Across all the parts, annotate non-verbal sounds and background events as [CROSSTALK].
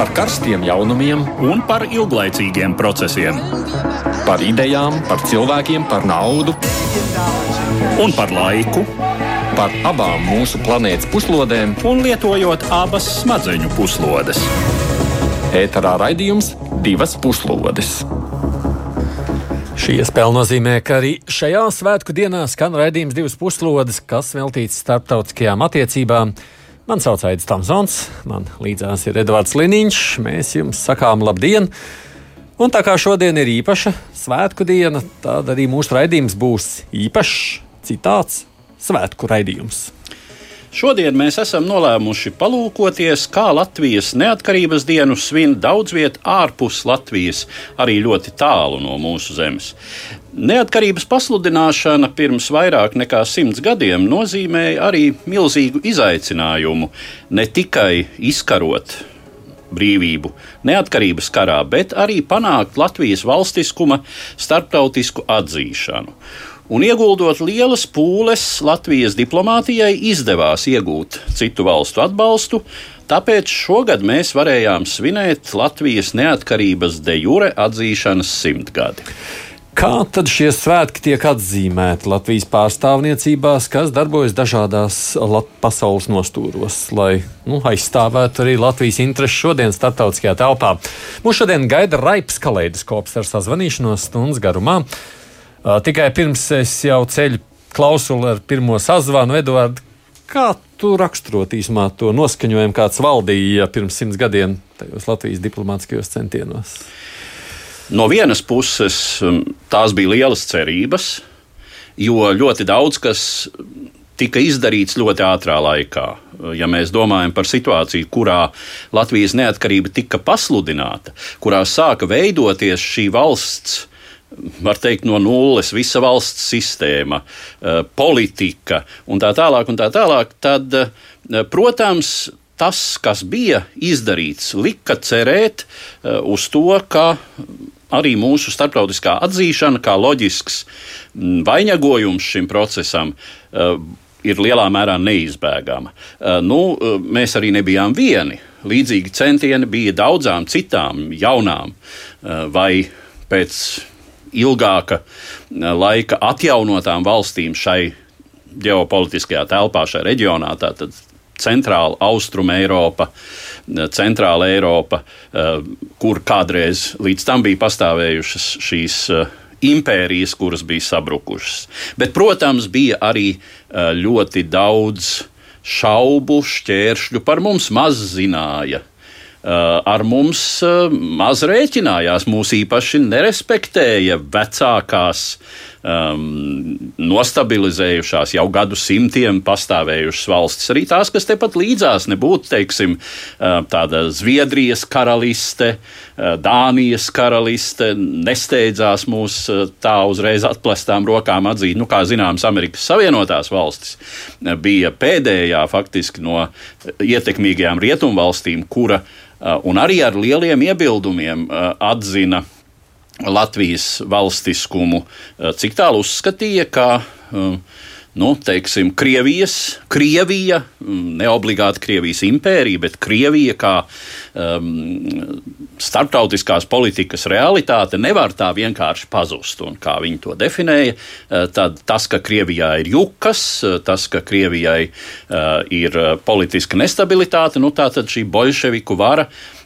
par karstiem jaunumiem un par ilglaicīgiem procesiem. Par idejām, par cilvēkiem, par naudu un par laiku. Par abām mūsu planētas puslodēm, un lietojot abas smadzeņu puslodes. Ēterā raidījums divas puslodes. Šī iespēja nozīmē, ka arī šajā svētku dienā skan raidījums divas puslodes, kas veltīts starptautiskajām attiecībām. Mani sauc Aits Tamsons, man līdzās ir Edvards Liniņš. Mēs jums sakām labdien! Un tā kā šodien ir īpaša svētku diena, tad arī mūsu raidījums būs īpašs, citāts svētku raidījums. Šodien mēs esam nolēmuši palūkoties, kā Latvijas neatkarības dienu svin daudz vietā ārpus Latvijas, arī ļoti tālu no mūsu zemes. Neatkarības pasludināšana pirms vairāk nekā simts gadiem nozīmēja arī milzīgu izaicinājumu ne tikai izkarot brīvību neatkarības karā, bet arī panākt Latvijas valstiskuma starptautisku atzīšanu. Un ieguldot lielas pūles Latvijas diplomātijai, izdevās iegūt citu valstu atbalstu, tāpēc šogad mēs varējām svinēt Latvijas neatkarības de jure atzīšanas simtgadi. Kā tad šie svētki tiek atzīmēti Latvijas pārstāvniecībās, kas darbojas dažādās pasaules nostūros, lai nu, aizstāvētu arī Latvijas intereses šodien starptautiskajā telpā? Mūs šodien gaida raips kaleidoskops ar sazvanīšanos stundas garumā. Tikai pirms es jau ceļu klausuli ar pirmo sazvanu, Eduards, kā tu raksturo īsumā to noskaņojumu, kāds valdīja pirms simts gadiem tajos Latvijas diplomātiskajos centienos? No vienas puses, um, tās bija lielas cerības, jo ļoti daudz kas tika izdarīts ļoti ātrā laikā. Ja mēs domājam par situāciju, kurā Latvijas neatkarība tika pasludināta, kurā sāka veidoties šī valsts var teikt, no nulles, visa valsts sistēma, eh, politika un tā tālāk, un tā tālāk, tad, eh, protams, tas, kas bija izdarīts, lika cerēt eh, uz to, ka arī mūsu starptautiskā atzīšana, kā loģisks mm, vainagojums šim procesam, ir lielā mērā neizbēgama. Nu, mēs arī nebijām vieni. Līdzīgi centieni bija daudzām citām jaunām vai pēc ilgāka eh, laika atjaunotām valstīm šai ģeopolitiskajā telpā, šajā reģionā. Tātad centrāla austruma Eiropa, eh, centrāla Eiropa, eh, kur kādreiz līdz tam bija pastāvējušas šīs impērijas, kuras bija sabrukušas. Bet, protams, bija arī ļoti daudz šaubu, šķēršļu, par mums maz zināja Eh, ar mums eh, maz rēķinājās, mūs īpaši nerespektēja vecākās, um, nostabilizējušās, jau gadu simtiem pastāvējušas valstis. Arī tās, kas tepat līdzās nebūtu, teiksim, eh, tāda Zviedrijas karaliste, Dānijas karaliste, nesteidzās mūs tā uzreiz atplestām rokām atzīt. Nu, kā zināms, Amerikas Savienotās valstis bija pēdējā faktiski no ietekmīgajām rietumvalstīm, kura uh, Uh, un arī ar lieliem iebildumiem uh, atzina Latvijas valstiskumu, uh, cik tālu uzskatīja, ka nu, teiksim, Krievijas, Krievija, mm, ne obligāti Krievijas impērija, bet Krievija kā um, starptautiskās politikas realitāte nevar tā vienkārši pazust. Un kā viņi to definēja, uh, tad tas, ka Krievijā ir jukas, tas, ka Krievijai uh, ir politiska nestabilitāte, nu tā tad šī bolševiku vara, uh,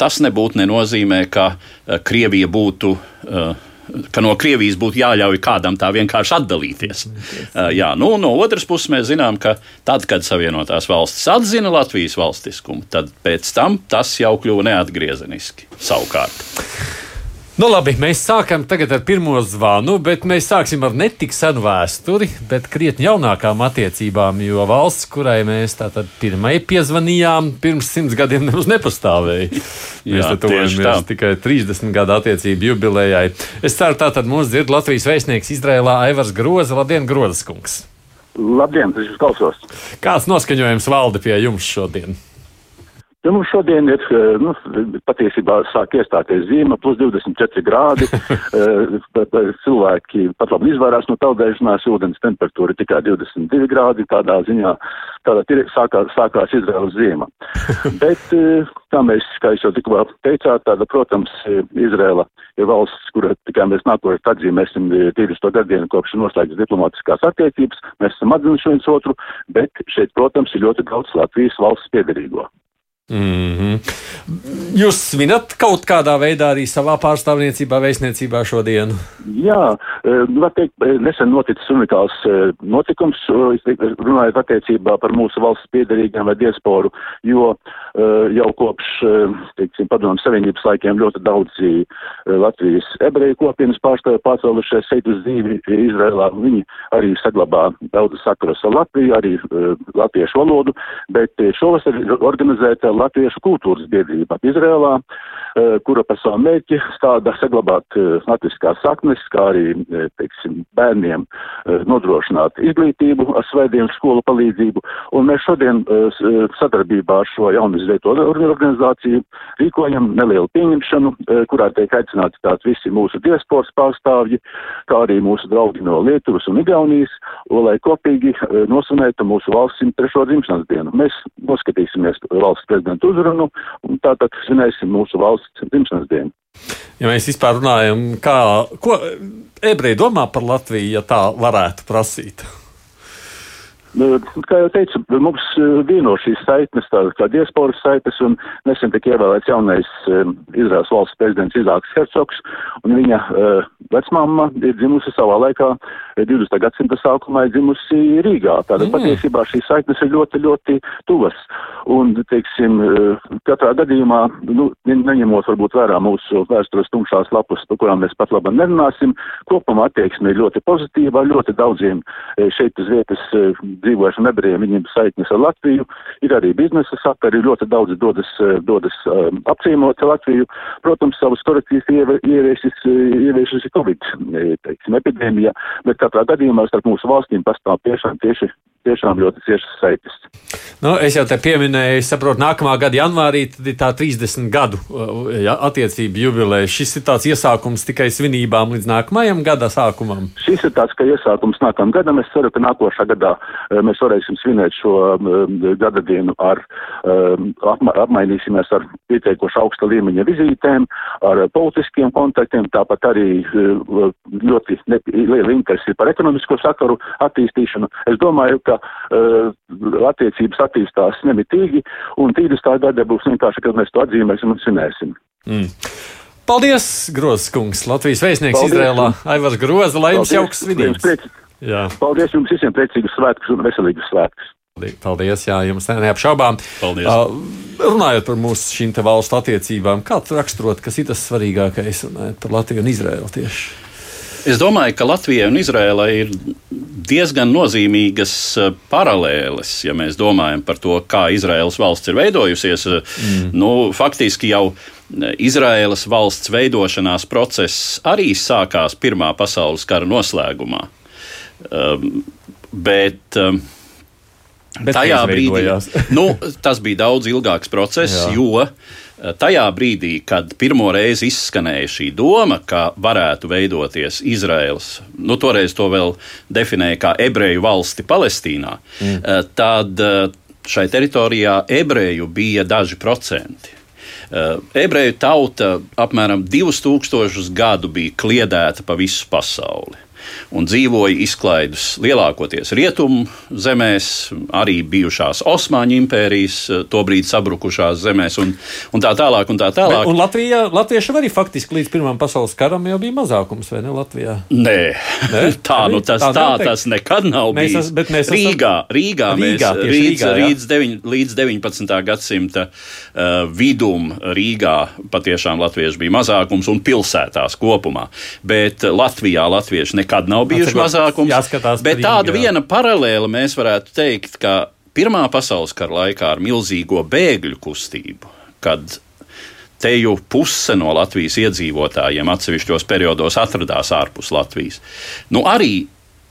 tas nebūtu nenozīmē, ka uh, Krievija būtu uh, ka no Krievijas būtu jāļauj kādam tā vienkārši atdalīties. Uh, jā, nu, no otras puses, mēs zinām, ka tad, kad Savienotās valstis atzina Latvijas valstiskumu, tad pēc tam tas jau kļuva neatgriezeniski savukārt. Nu, labi, mēs sākam tagad ar pirmo zvanu, bet mēs sāksim ar netik senu vēsturi, bet krietni jaunākām attiecībām, jo valsts, kurai mēs tātad pirmai piezvanījām, pirms simts gadiem nemaz nepastāvēja. [LAUGHS] Mēs Jā, tuvojamies tikai 30 gadu attiecību jubilejai. Es ceru, tātad mūs dzird Latvijas vēstnieks Izrēlā Aivars Groza. Labdien, Grozas kungs! Labdien, tas ir klausos! Kāds noskaņojums valda pie jums šodien? Ja mums šodien ir, eh, nu, patiesībā sāk iestāties zima, plus 24 grādi, [LAUGHS] eh, cilvēki pat labi izvairās no peldēšanās, ūdens temperatūra tikai 22 grādi, tādā ziņā, tādā sākās, sākās Izraels zima. [LAUGHS] Bet, eh, tā mēs, kā jūs jau tikko teicāt, tāda, protams, Izrēla ir valsts, kura tikai mēs nākošais atzīmēsim 20. gadienu kopš noslēgts diplomātiskās attiecības, mēs esam atzinuši viens otru, bet šeit, protams, ir ļoti daudz Latvijas valsts piedarīgo. Mm -hmm. Jūs svinat kaut kādā veidā arī savā pārstāvniecībā, vēstniecībā šodienu? Jā, e, var teikt, e, nesen noticis unikāls e, notikums, runājot attiecībā par mūsu valsts piedarīgiem vai diasporu, jo jau kopš, teiksim, padomu savienības laikiem ļoti daudzi Latvijas ebreju kopienas pārstāvi pārcēlušies šeit uz dzīvi Izrēlā. Viņi arī saglabā daudz sakaras ar Latviju, arī latviešu valodu, bet šovasar organizēta Latviešu kultūras biedrība Izrēlā, eh, kura par savu mērķi stāda saglabāt eh, latviskās saknes, kā arī, eh, teiksim, bērniem nodrošināt izglītību ar svētdienu skolu palīdzību. Un mēs šodien sadarbībā ar šo jaunu izveido organizāciju rīkojam nelielu pieņemšanu, kurā tiek aicināti tās visi mūsu diasporas pārstāvji, kā arī mūsu draugi no Lietuvas un Igaunijas, lai kopīgi nosvinētu mūsu valsts 103. dzimšanas dienu. Mēs noskatīsimies valsts prezidenta prezidenta uzrunu, un tātad svinēsim mūsu valsts dzimšanas dienu. Ja mēs vispār runājam, kā, ko ebreji domā par Latviju, ja tā varētu prasīt? Nu, kā jau teicu, mums eh, vieno šīs saitnes, tādas kā diasporas saites, un nesen tika ievēlēts jaunais um, Izraels valsts prezidents Izāks Hercogs, un viņa uh, vecmāma ir dzimusi savā laikā 20. gadsimta sākumā ir dzimusi Rīgā. Tātad mm. patiesībā šīs saitnes ir ļoti, ļoti tuvas. Un, teiksim, katrā gadījumā, nu, neņemot varbūt vērā mūsu vēstures tumšās lapus, par kurām mēs pat labi nerunāsim, kopumā attieksme ir ļoti pozitīva, ļoti daudziem šeit uz vietas dzīvojušiem ebrejiem, viņiem saiknes ar Latviju, ir arī biznesa sakari, ļoti daudz dodas, eh, dodas um, apciemot Latviju. Protams, savas korekcijas ieviesis, ieviesis Covid, teiksim, epidēmija, bet katrā gadījumā starp mūsu valstīm pastāv tiešām tieši tiešām ļoti ciešas saites. Nu, es jau te pieminēju, es saprotu, nākamā gada janvārī ir tā 30 gadu ja, attiecību jubileja. Šis ir tāds iesākums tikai svinībām līdz nākamajam gada sākumam. Šis ir tāds, ka iesākums nākamajam gadam. Es ceru, ka nākošā gadā eh, mēs varēsim svinēt šo um, gada dienu ar, um, apma, apmainīsimies ar pieteikoši augsta līmeņa vizītēm, ar politiskiem kontaktiem, tāpat arī uh, ļoti liela interesi par ekonomisko sakaru attīstīšanu. Es domāju, ka uh, attiecības attīstās nemitīgi, un 30. gada būs vienkārši, kad mēs to atzīmēsim un svinēsim. Mm. Paldies, Grozs kungs, Latvijas vēstnieks Paldies. Izrēlā. Aivars Groza, lai jums jauks svinības. Paldies jums visiem priecīgus svētkus un veselīgus svētkus. Paldies, jā, jums neapšaubām. Paldies. Uh, runājot par mūsu šīm valstu attiecībām, kā tu raksturot, kas ir tas svarīgākais runājot par Latviju un Izraēlu tieši? Es domāju, ka Latvijai un Izrēlai ir diezgan nozīmīgas eh, paralēles, ja mēs domājam par to, kā Izraēlas valsts ir veidojusies. Mm. Nu, faktiski jau eh, Izraēlas valsts veidošanās process arī sākās Pirmā pasaules kara noslēgumā. Um, bet, um, Bet tajā brīdī [LAUGHS] nu, tas bija daudz ilgāks process, Jā. jo tajā brīdī, kad pirmo reizi izskanēja šī doma, ka varētu veidoties Izraels, nu, toreiz to vēl definēja kā ebreju valsti Palestīnā, mm. Eh, tad eh, šai teritorijā ebreju bija daži procenti. Eh, ebreju tauta apmēram 2000 gadu bija kliedēta pa visu pasauli un dzīvoja izklaidus lielākoties rietumu zemēs, arī bijušās Osmaņu impērijas, eh, tobrīd sabrukušās zemēs, un, un tā tālāk. Un tā tālāk. Bet, un Latvijā, Latvieši arī faktiski līdz Pirmām pasaules karam jau bija mazākums, vai ne Latvijā? Nē, Nē? [LAUGHS] tā, nu, tas, tā, tā tas nekad nav mēs bijis. Es, mēs Rīgā, Rīgā, Rīgā, mēs, Rīgā līdz, deviņ, līdz 19. gadsimta uh, vidum Rīgā patiešām latvieši bija mazākums un pilsētās kopumā. Bet Latvijā latvieši nekad nav bijuši mazākums. Jāskatās bet tāda viena paralēla mēs varētu teikt, ka Pirmā pasaules kara laikā ar milzīgo bēgļu kustību, kad teju puse no Latvijas iedzīvotājiem atsevišķos periodos atradās ārpus Latvijas. Nu, arī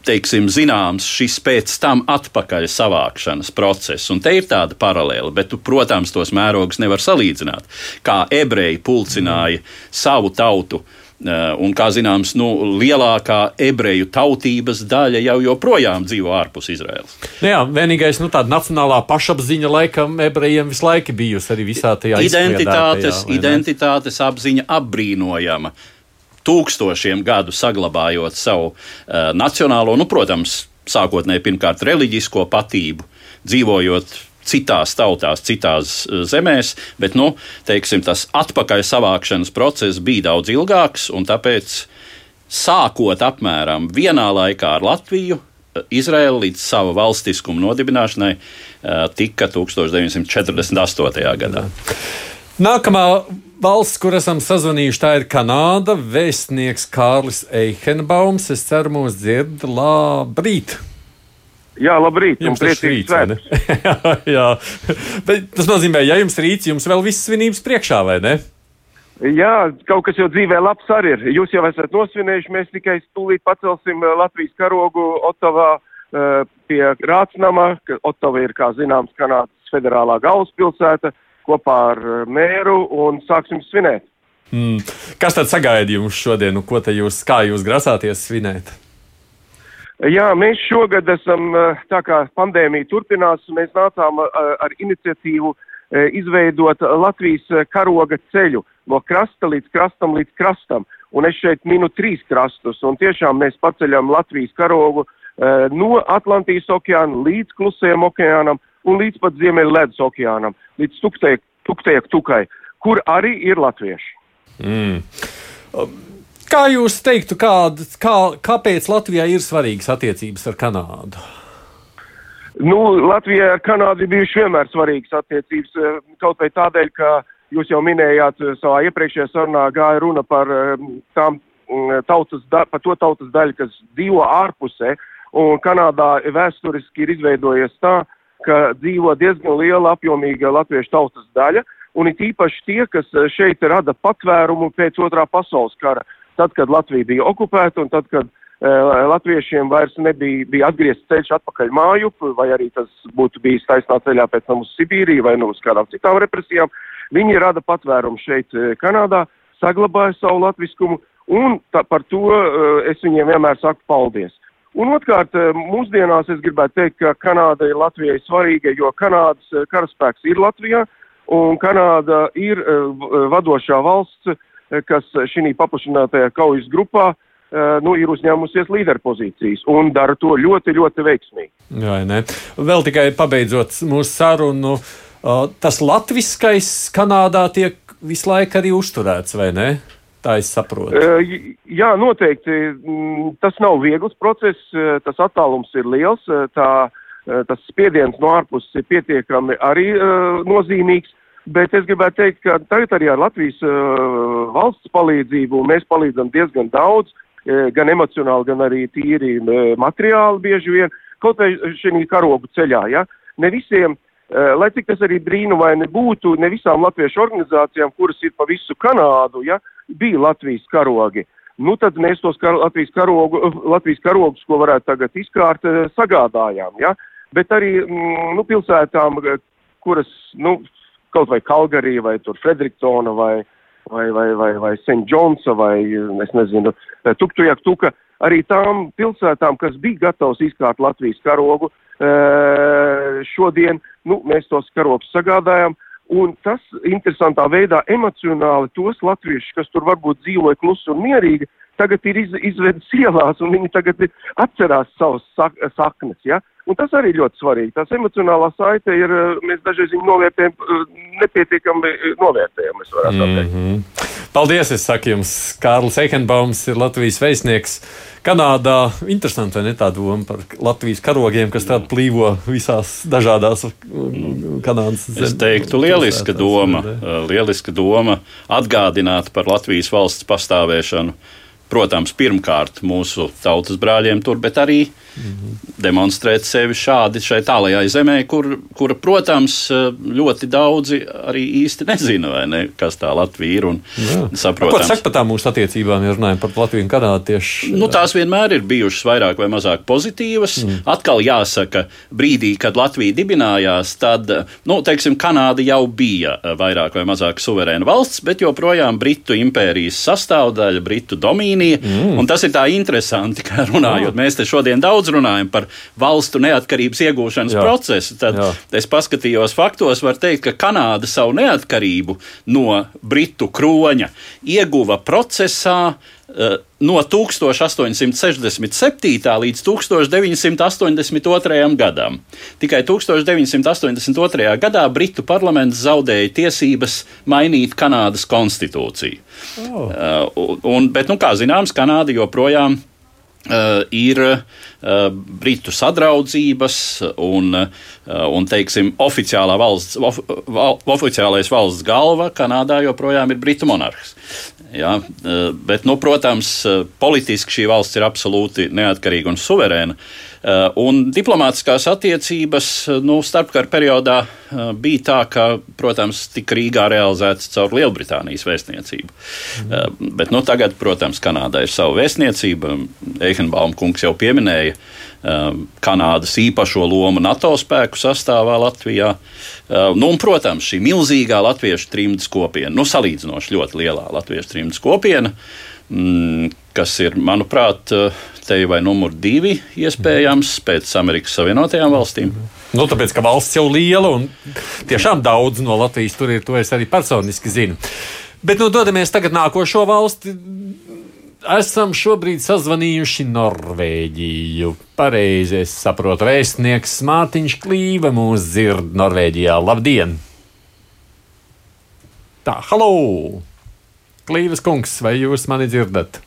teiksim, zināms šis pēc tam atpakaļ savākšanas process. Un te ir tāda paralēla, bet, tu, protams, tos mērogus nevar salīdzināt. Kā ebreji pulcināja mm. savu tautu Un, kā zināms, nu, lielākā ebreju tautības daļa jau joprojām dzīvo ārpus Izraēlas. Nu jā, vienīgais, nu, tāda nacionālā pašapziņa laikam ebrejiem visu laiku bijusi arī visā tajā identitātes, identitātes apziņa apbrīnojama. Tūkstošiem gadu saglabājot savu uh, nacionālo, nu, protams, sākotnēji pirmkārt reliģisko patību, dzīvojot citās tautās, citās eh, zemēs, bet nu, teiksim, tas atpakaļ savākšanas process bija daudz ilgāks, un tāpēc sākot apmēram vienā laikā ar Latviju. Eh, Izraela līdz sava valstiskuma nodibināšanai eh, tika 1948. gadā. Nākamā valsts, kur esam sazvanījuši, tā ir Kanāda. Vēstnieks Kārlis Eihenbaums. Es ceru, mūs dzird. Labrīt! Jā, labrīt. Jums ir rīts, jā, [LAUGHS] jā. Bet tas nozīmē, ja jums rīts, jums vēl viss svinības priekšā, vai ne? Jā, kaut kas jau dzīvē labs arī ir. Jūs jau esat nosvinējuši, mēs tikai stūlīt pacelsim eh, Latvijas karogu Otavā uh, pie Rācnama. Otava ir, kā zināms, Kanādas federālā galvaspilsēta kopā ar uh, mēru un sāksim svinēt. Mm. Kas tad sagaida jums šodien? Ko te jūs, kā jūs grasāties svinēt? Jā, mēs šogad esam, tā kā pandēmija turpinās, mēs nācām ar iniciatīvu izveidot Latvijas karoga ceļu no krasta līdz krastam līdz krastam. Un es šeit minu trīs krastus, un tiešām mēs paceļam Latvijas karogu no Atlantijas okeāna līdz Klusajam okeānam un līdz pat Ziemeļa ledus okeānam, līdz Tuktajak Tukai, kur arī ir latvieši. Mm. Kā jūs teiktu, kād, kā, kāpēc Latvijai ir svarīgas attiecības ar Kanādu? Nu, Latvijai ar Kanādu ir bijušas vienmēr svarīgas attiecības, eh, kaut vai tādēļ, ka jūs jau minējāt eh, savā iepriekšējā sarunā gāja runa par eh, tām mm, tautas, par to tautas daļu, kas dzīvo ārpusē, un Kanādā vēsturiski ir izveidojies tā, ka dzīvo diezgan liela apjomīga latviešu tautas daļa, un it īpaši tie, kas šeit rada patvērumu pēc otrā pasaules kara tad, kad Latvija bija okupēta un tad, kad uh, latviešiem vairs nebija bija atgriezts ceļš atpakaļ māju, vai arī tas būtu bijis taisnā ceļā pēc tam uz Sibīriju vai nu uz kādām citām represijām, viņi rada patvērumu šeit uh, Kanādā, saglabāja savu latviskumu, un tā, par to uh, es viņiem vienmēr saku paldies. Un otrkārt, mūsdienās es gribētu teikt, ka Kanāda ir Latvijai svarīga, jo Kanādas karaspēks ir Latvijā, un Kanāda ir vadošā valsts kas šī paplašinātajā kaujas grupā eh, nu, ir uzņēmusies līderpozīcijas un dara to ļoti, ļoti veiksmīgi. Jā, ne. Vēl tikai pabeidzot mūsu sarunu, tas latviskais Kanādā tiek visu laiku arī uzturēts, vai ne? Tā es saprotu. Eh, jā, noteikti. Mm, tas nav viegls process, eh, tas attālums ir liels, tā, tas spiediens no ārpuses ir pietiekami arī nozīmīgs. Bet es gribētu teikt, ka tagad arī ar Latvijas uh, valsts palīdzību mēs palīdzam diezgan daudz, uh, gan emocionāli, gan arī tīri uh, materiāli bieži vien, kaut vai šī karogu ceļā. Ja? Ne visiem, uh, lai cik tas arī brīnumaini būtu, ne visām latviešu organizācijām, kuras ir pa visu Kanādu, ja, bija Latvijas karogi. Nu, tad mēs tos kar Latvijas, karogu, Latvijas karogus, ko varētu tagad izkārt, sagādājām. Ja? Bet arī mm, nu, pilsētām, kuras, nu, kaut vai Kalgarī vai tur Frederiktona vai, vai, vai, vai, vai St. Johnsa vai, es nezinu, Tuktujak Tuka, arī tām pilsētām, kas bija gatavs izkārt Latvijas karogu, eh, šodien, nu, mēs tos karogus sagādājam, un tas interesantā veidā emocionāli tos latviešus, kas tur varbūt dzīvoja klusi un mierīgi, tagad ir iz, izvedis ielās, un viņi tagad atcerās savas sak saknes, ja? Un tas arī ļoti svarīgi. Tās emocionālā saite ir, eh, mēs dažreiz viņu novērtējam, eh, nepietiekami eh, novērtējam, es varētu mm -hmm. teikt. Paldies, es saku jums, Kārlis Eikenbaums ir Latvijas vēstnieks Kanādā. Interesanti, vai ne tā doma par Latvijas karogiem, kas tādu plīvo visās dažādās Kanādas zemes. Es teiktu, lieliska doma, lieliska doma atgādināt par Latvijas valsts pastāvēšanu protams, pirmkārt mūsu tautas brāļiem tur, bet arī mhm. demonstrēt sevi šādi šai tālajai zemē, kur, kura, protams, ļoti daudzi arī īsti nezina, ne, kas tā Latvija ir. Ko saka par tām mūsu attiecībām, ja runājam par Latviju un Kanādu tieši? Nu, tās vienmēr ir bijušas vairāk vai mazāk pozitīvas. Mm. Atkal jāsaka, brīdī, kad Latvija dibinājās, tad, nu, teiksim, Kanāda jau bija vairāk vai mazāk suverēna valsts, bet joprojām Britu impērijas sastāvdaļa, Britu domīnija. Mm. Tas ir tā interesanti, ka runājot, mm. mēs te šodien daudz runājam par valstu neatkarības iegūšanas Jā. procesu. Tad Jā. es paskatījos faktos, var teikt, ka Kanāda savu neatkarību no Britu kroņa ieguva procesā, no 1867. līdz 1982. gadam. Tikai 1982. gadā Britu parlaments zaudēja tiesības mainīt Kanādas konstitūciju. Oh. Un, bet, nu, kā zināms, Kanāda joprojām Uh, ir uh, Britu sadraudzības un, uh, un teiksim, oficiālā valsts, of, val, oficiālais valsts galva Kanādā joprojām ir Britu monarhs. Ja, eh, bet, nu, protams, eh, politiski šī valsts ir absolūti neatkarīga un suverēna. Eh, un diplomātiskās attiecības nu, starpkara periodā bija tā, ka, protams, tika Rīgā realizētas caur Lielbritānijas vēstniecību. Mm. Bet nu, tagad, protams, Kanādā ir sava vēstniecība. Eihenbaum kungs jau pieminēja Kanādas īpašo lomu NATO spēku sastāvā Latvijā. Nu, un, protams, šī milzīgā latviešu trimdas kopiena, nu, salīdzinoši ļoti lielā latviešu trimdas kopiena, mm, kas ir, manuprāt, te vai numur divi iespējams pēc Amerikas Savienotajām valstīm. Nu, tāpēc, ka valsts jau liela un tiešām daudz no Latvijas tur ir, to es arī personiski zinu. Bet nu, dodamies tagad nākošo valsti esam šobrīd sazvanījuši Norvēģiju. Pareizi es saprotu, vēstnieks Mārtiņš Klīva mūs dzird Norvēģijā. Labdien! Tā, halo! Klīvas kungs, vai jūs mani dzirdat?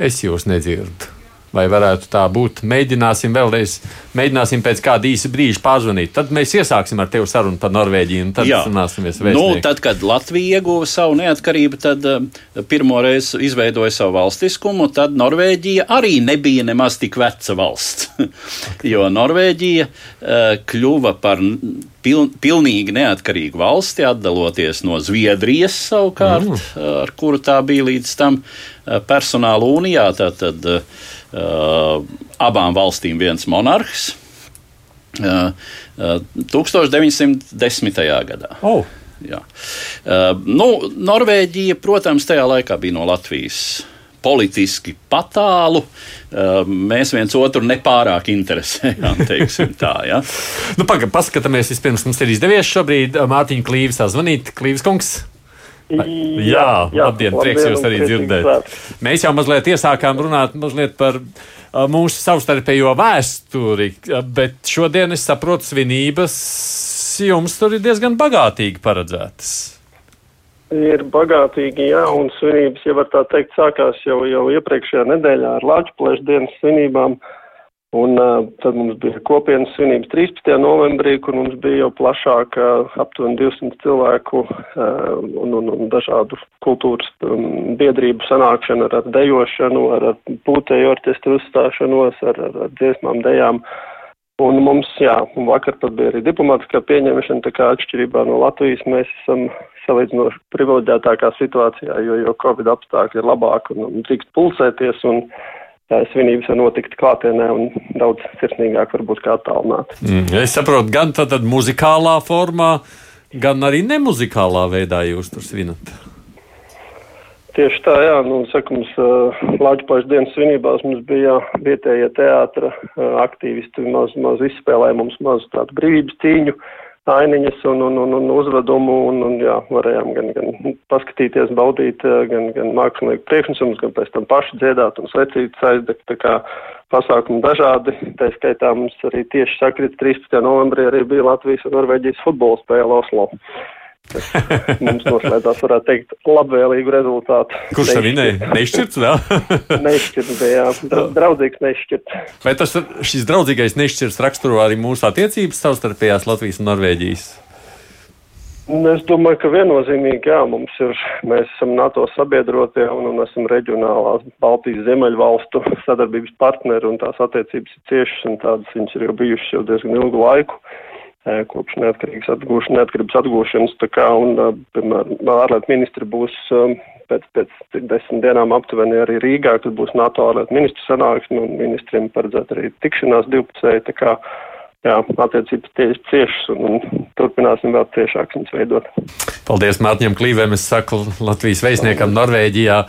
Es jūs nedzirdu. Vai varētu tā būt? Mēģināsim vēlreiz, mēģināsim pēc kāda īsa brīža pārzvanīt. Tad mēs iesāksim ar tevi sarunu par Norvēģiju. Tad Jā. runāsimies vēstnieku. Nu, tad, kad Latvija ieguva savu neatkarību, tad uh, pirmo reizi izveidoja savu valstiskumu. Tad Norvēģija arī nebija nemaz tik veca valsts. [LAUGHS] jo Norvēģija uh, kļuva par piln, pilnīgi neatkarīgu valsti, atdaloties no Zviedrijas savukārt, mm. ar kuru tā bija līdz tam personāla unijā. Tātad, Uh, abām valstīm viens monarhs. 1910. Uh, uh, gadā. Oh. Jā. Nu, Norvēģija, protams, tajā laikā bija no Latvijas politiski patālu. Mēs viens otru nepārāk interesējām. [LAUGHS] Tā, ja? nu, Pagaidām, paskatāmies, vispirms mums ir izdevies šobrīd Mārtiņu Klīvu sazvanīt. Klīvas kungs! Jā, jā, jā labdien, prieks jūs arī dzirdēt. Mēs jau mazliet iesākām runāt mazliet par mūsu savstarpējo vēsturi, bet šodien es saprotu, svinības jums tur ir diezgan bagātīgi paredzētas. Ir bagātīgi, jā, un svinības, ja var tā teikt, sākās jau, jau iepriekšējā nedēļā ar Latvijas plēšu dienas svinībām. Uh, Un tad mums bija kopienas svinības 13. novembrī, kur mums bija jau plašāka aptuveni 200 cilvēku un, un, un dažādu kultūras um, biedrību sanākšana ar, ar dejošanu, ar, ar pūtēju orķestru uzstāšanos, ar, ar, ar dziesmām, dejām. Un mums, jā, un vakar pat bija arī diplomātiskā pieņemšana, tā kā atšķirībā no Latvijas mēs esam salīdzinoši privileģētākā situācijā, jo, jo Covid apstākļi ir labāki un, un drīkst pulsēties. Un, svinības var notikt klātienē un daudz sirsnīgāk varbūt kā attālināt. Mm, es saprotu, gan tad muzikālā formā, gan arī nemuzikālā veidā jūs tur svinat. Tieši tā, jā, nu, sakums, Lāčplēša dienas svinībās mums bija vietējie teātra aktīvisti, maz, maz izspēlēja mums mazu tādu brīvības cīņu. Uh, ainiņas un, un, un, un uzvedumu, un, un jā, varējām gan, gan paskatīties, baudīt eh, gan, gan mākslinieku priekšnesumus, gan pēc tam paši dziedāt un svecītas aizdegt, tā kā pasākumi dažādi, tā skaitā mums arī tieši sakrit 13. novembrī arī bija Latvijas un Norvēģijas futbola spēle Oslo. [LAUGHS] Mums noslēdzās, varētu teikt, labvēlīgu rezultātu. Kurš tā vinēja? Nešķirts, vēl? [LAUGHS] nešķirts, jā. Draudzīgs nešķirts. Vai tas šis draudzīgais nešķirts raksturo arī mūsu attiecības savstarpējās Latvijas un Norvēģijas? Es domāju, ka viennozīmīgi, jā, mums ir, mēs esam NATO sabiedrotie un, un esam reģionālās Baltijas ziemeļvalstu sadarbības partneri un tās attiecības ir ciešas un tādas viņas ir jau bijušas jau diezgan ilgu laiku kopš neatkarības atgūšanas, neatkarības atgūšanas, tā kā, un, piemēram, ārlietu ministri būs pēc, pēc desmit dienām aptuveni arī Rīgā, kad būs NATO ārlietu ministru sanāksme, un ministriem paredzēt arī tikšanās divpusēji, tā kā, jā, attiecības tieši ciešas un, un turpināsim vēl ciešāk viņas veidot. Paldies Mārtiņam Klīvēm, es saku Latvijas veisniekam Norvēģijā.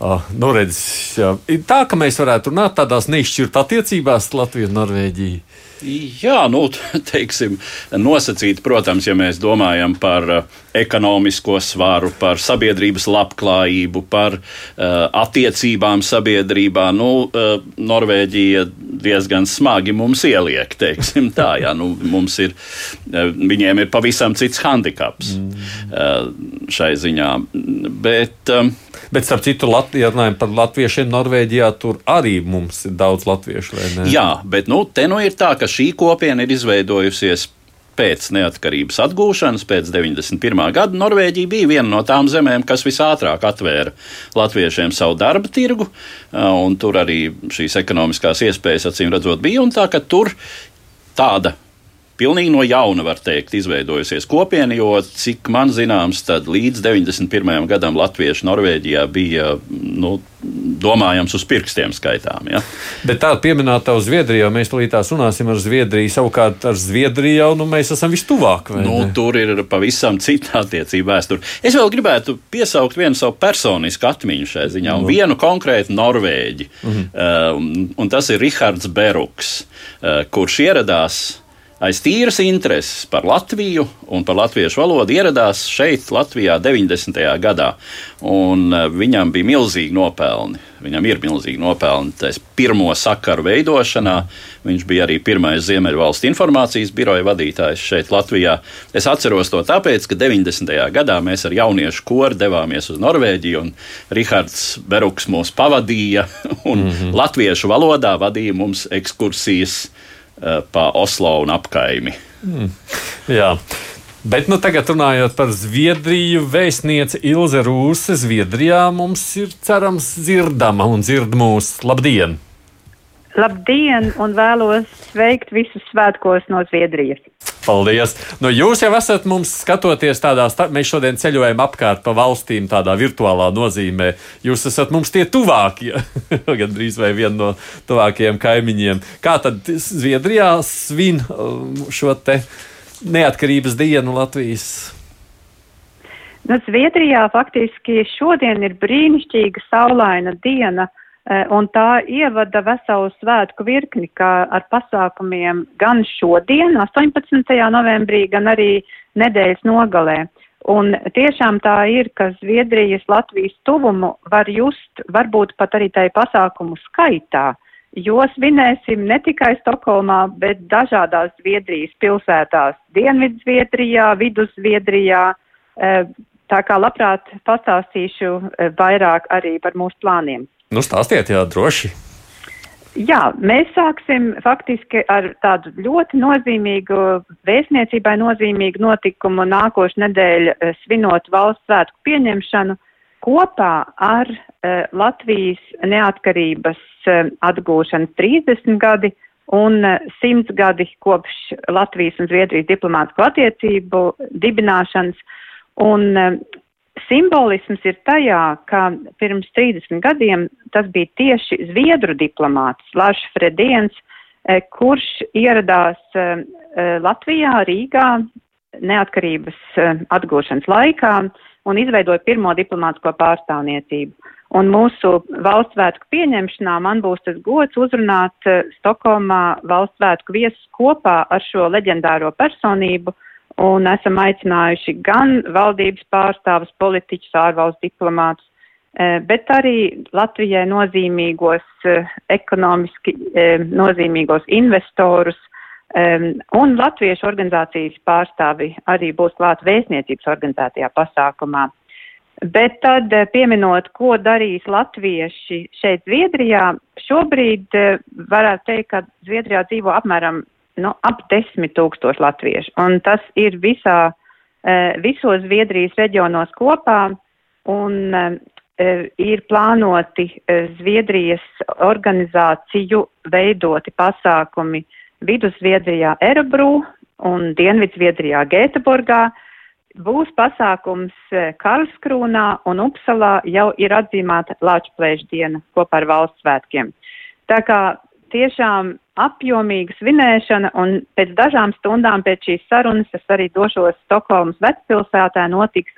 Uh, nu redz, jā, tā, ka mēs varētu runāt tādās nešķirt attiecībās Latviju un Norvēģiju. Jā, nu, [LAUGHS] teiksim, nosacīt, protams, ja mēs domājam par uh, ekonomisko svaru, par sabiedrības labklājību, par uh, attiecībām sabiedrībā. Nu, uh, Norvēģija diezgan smagi mums ieliek, teiksim tā, [LAUGHS] jā, nu, mums ir, uh, viņiem ir pavisam cits handikaps uh, šai ziņā. Bet, uh, Bet, starp citu, Latvijā runājot par latviešiem, Norvēģijā tur arī mums ir daudz latviešu. Jā, bet nu, te nu ir tā, ka šī kopiena ir izveidojusies pēc neatkarības atgūšanas, pēc 91. gada, Norvēģija bija viena no tām zemēm, kas visātrāk atvēra latviešiem savu darba tirgu, un tur arī šīs ekonomiskās iespējas, acīm redzot, bija. Tā, tur tāda pilnīgi no jauna, var teikt, izveidojusies kopiena, jo, cik man zināms, tad līdz 91. gadam latvieši Norvēģijā bija, nu, domājams, uz pirkstiem skaitām. Ja? Bet tā Zviedriju, jau mēs tulīt tās runāsim ar Zviedriju. Savukārt ar Zviedriju jau nu, mēs esam vistuvāk. Nu, tur ir pavisam cita attiecība vēsture. Es vēl gribētu piesaukt vienu savu personisku atmiņu šai ziņā, un nu. vienu konkrētu Norvēģi. Mm -hmm. un, un tas ir Rihards Beruks, uh, kurš ieradās aiz tīras intereses par Latviju un par latviešu valodu ieradās šeit, Latvijā, 90. gadā. Un eh, viņam bija milzīgi nopelni. Viņam ir milzīgi nopelni tais pirmo sakaru veidošanā. Viņš bija arī pirmais Ziemeļvalstu informācijas biroja vadītājs šeit, Latvijā. Es atceros to tāpēc, ka 90. gadā mēs ar jauniešu koru devāmies uz Norvēģiju, un Rihards Beruks mūs pavadīja, [LAUGHS] un mm -hmm. latviešu valodā vadīja mums ekskursijas pa Oslo un apkaimi. Mm. Jā. Bet nu, tagad runājot par Zviedriju, vēstniece Ilze Rūse Zviedrijā mums ir cerams dzirdama un dzird mūs. Labdien! Labdien un vēlos sveikt visus svētkos no Zviedrijas! Paldies! Nu, jūs jau esat mums skatoties tādā, mēs šodien ceļojam apkārt pa valstīm tādā virtuālā nozīmē. Jūs esat mums tie tuvākie, [LAUGHS] gan drīz vai viena no tuvākajiem kaimiņiem. Kā tad Zviedrijā svin um, šo te neatkarības dienu Latvijas? Nu, Zviedrijā faktiski šodien ir brīnišķīga saulaina diena Eh, un tā ievada veselu svētku virkni, kā ar pasākumiem gan šodien, 18. novembrī, gan arī nedēļas nogalē. Un tiešām tā ir, ka Zviedrijas Latvijas tuvumu var just varbūt pat arī tai pasākumu skaitā, jo svinēsim ne tikai Stokholmā, bet dažādās Zviedrijas pilsētās - Dienvidzviedrijā, Viduzviedrijā. Eh, tā kā labprāt pastāstīšu eh, vairāk arī par mūsu plāniem. Nu, stāstiet, jā, droši. Jā, mēs sāksim faktiski ar tādu ļoti nozīmīgu, vēstniecībai nozīmīgu notikumu nākošu nedēļu eh, svinot valsts svētku pieņemšanu kopā ar uh, Latvijas neatkarības uh, atgūšanas 30 gadi un uh, 100 gadi kopš Latvijas un Zviedrijas diplomātsko attiecību dibināšanas. Un uh, simbolisms ir tajā, ka pirms 30 gadiem tas bija tieši zviedru diplomāts Lārs Frediens, eh, kurš ieradās eh, eh, Latvijā, Rīgā neatkarības atgūšanas laikā un izveidoja pirmo diplomātsko pārstāvniecību. Un mūsu valsts svētku pieņemšanā man būs tas gods uzrunāt Stokholmā valsts svētku viesus kopā ar šo leģendāro personību, uh, un esam aicinājuši gan valdības pārstāvus, politiķus, ārvalstu diplomātus, e, bet arī Latvijai nozīmīgos, e, ekonomiski e, nozīmīgos investorus un latviešu organizācijas pārstāvi arī būs klāt vēstniecības organizētajā pasākumā. Bet tad pieminot, ko darīs latvieši šeit Zviedrijā, šobrīd varētu teikt, ka Zviedrijā dzīvo apmēram nu, ap desmit tūkstoši latviešu. Un tas ir visā visos Zviedrijas reģionos kopā un ir plānoti Zviedrijas organizāciju veidoti pasākumi Vidusviedrijā Erebrū un Dienvidzviedrijā Gēteborgā. Būs pasākums Karlskrūnā un Upsalā jau ir atzīmēta Lāčplēša diena kopā ar valsts svētkiem. Tā kā tiešām apjomīga svinēšana, un pēc dažām stundām pēc šīs sarunas es arī došos Stokholmas vecpilsētā, notiks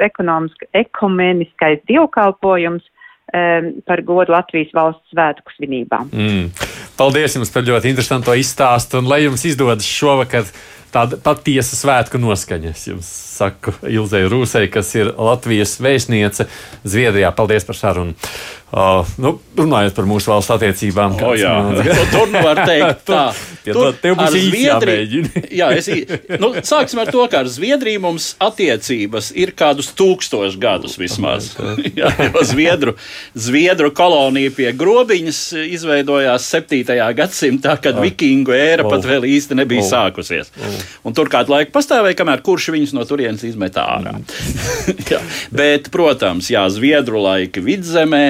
ekumeniskais dievkalpojums um, par godu Latvijas valsts svētku svinībām. Mm. Paldies jums par ļoti interesantu izstāstu, un lai jums izdodas šovakar tāda patiesa svētku noskaņa. Es jums saku Ilzai Rūsei, kas ir Latvijas vēstniece Zviedrijā. Paldies par sarunu! Uh, nu, runājot par mūsu valsts attiecībām, oh, jā, nu, [LAUGHS] tur nu var teikt, [LAUGHS] tā. tur, tev būs Zviedrija. [LAUGHS] jā, es, nu, sāksim ar to, ka ar Zviedriju mums attiecības ir kādus tūkstošus gadus vismaz. jā, jo Zviedru, Zviedru kolonija pie grobiņas izveidojās 7. gadsimtā, kad oh. vikingu ēra oh. pat vēl īsti nebija oh. sākusies. Oh. Un tur kādu laiku pastāvēja, kamēr kurš viņus no turienes izmet ārā. [LAUGHS] Bet, protams, jā, Zviedru laika vidzemē.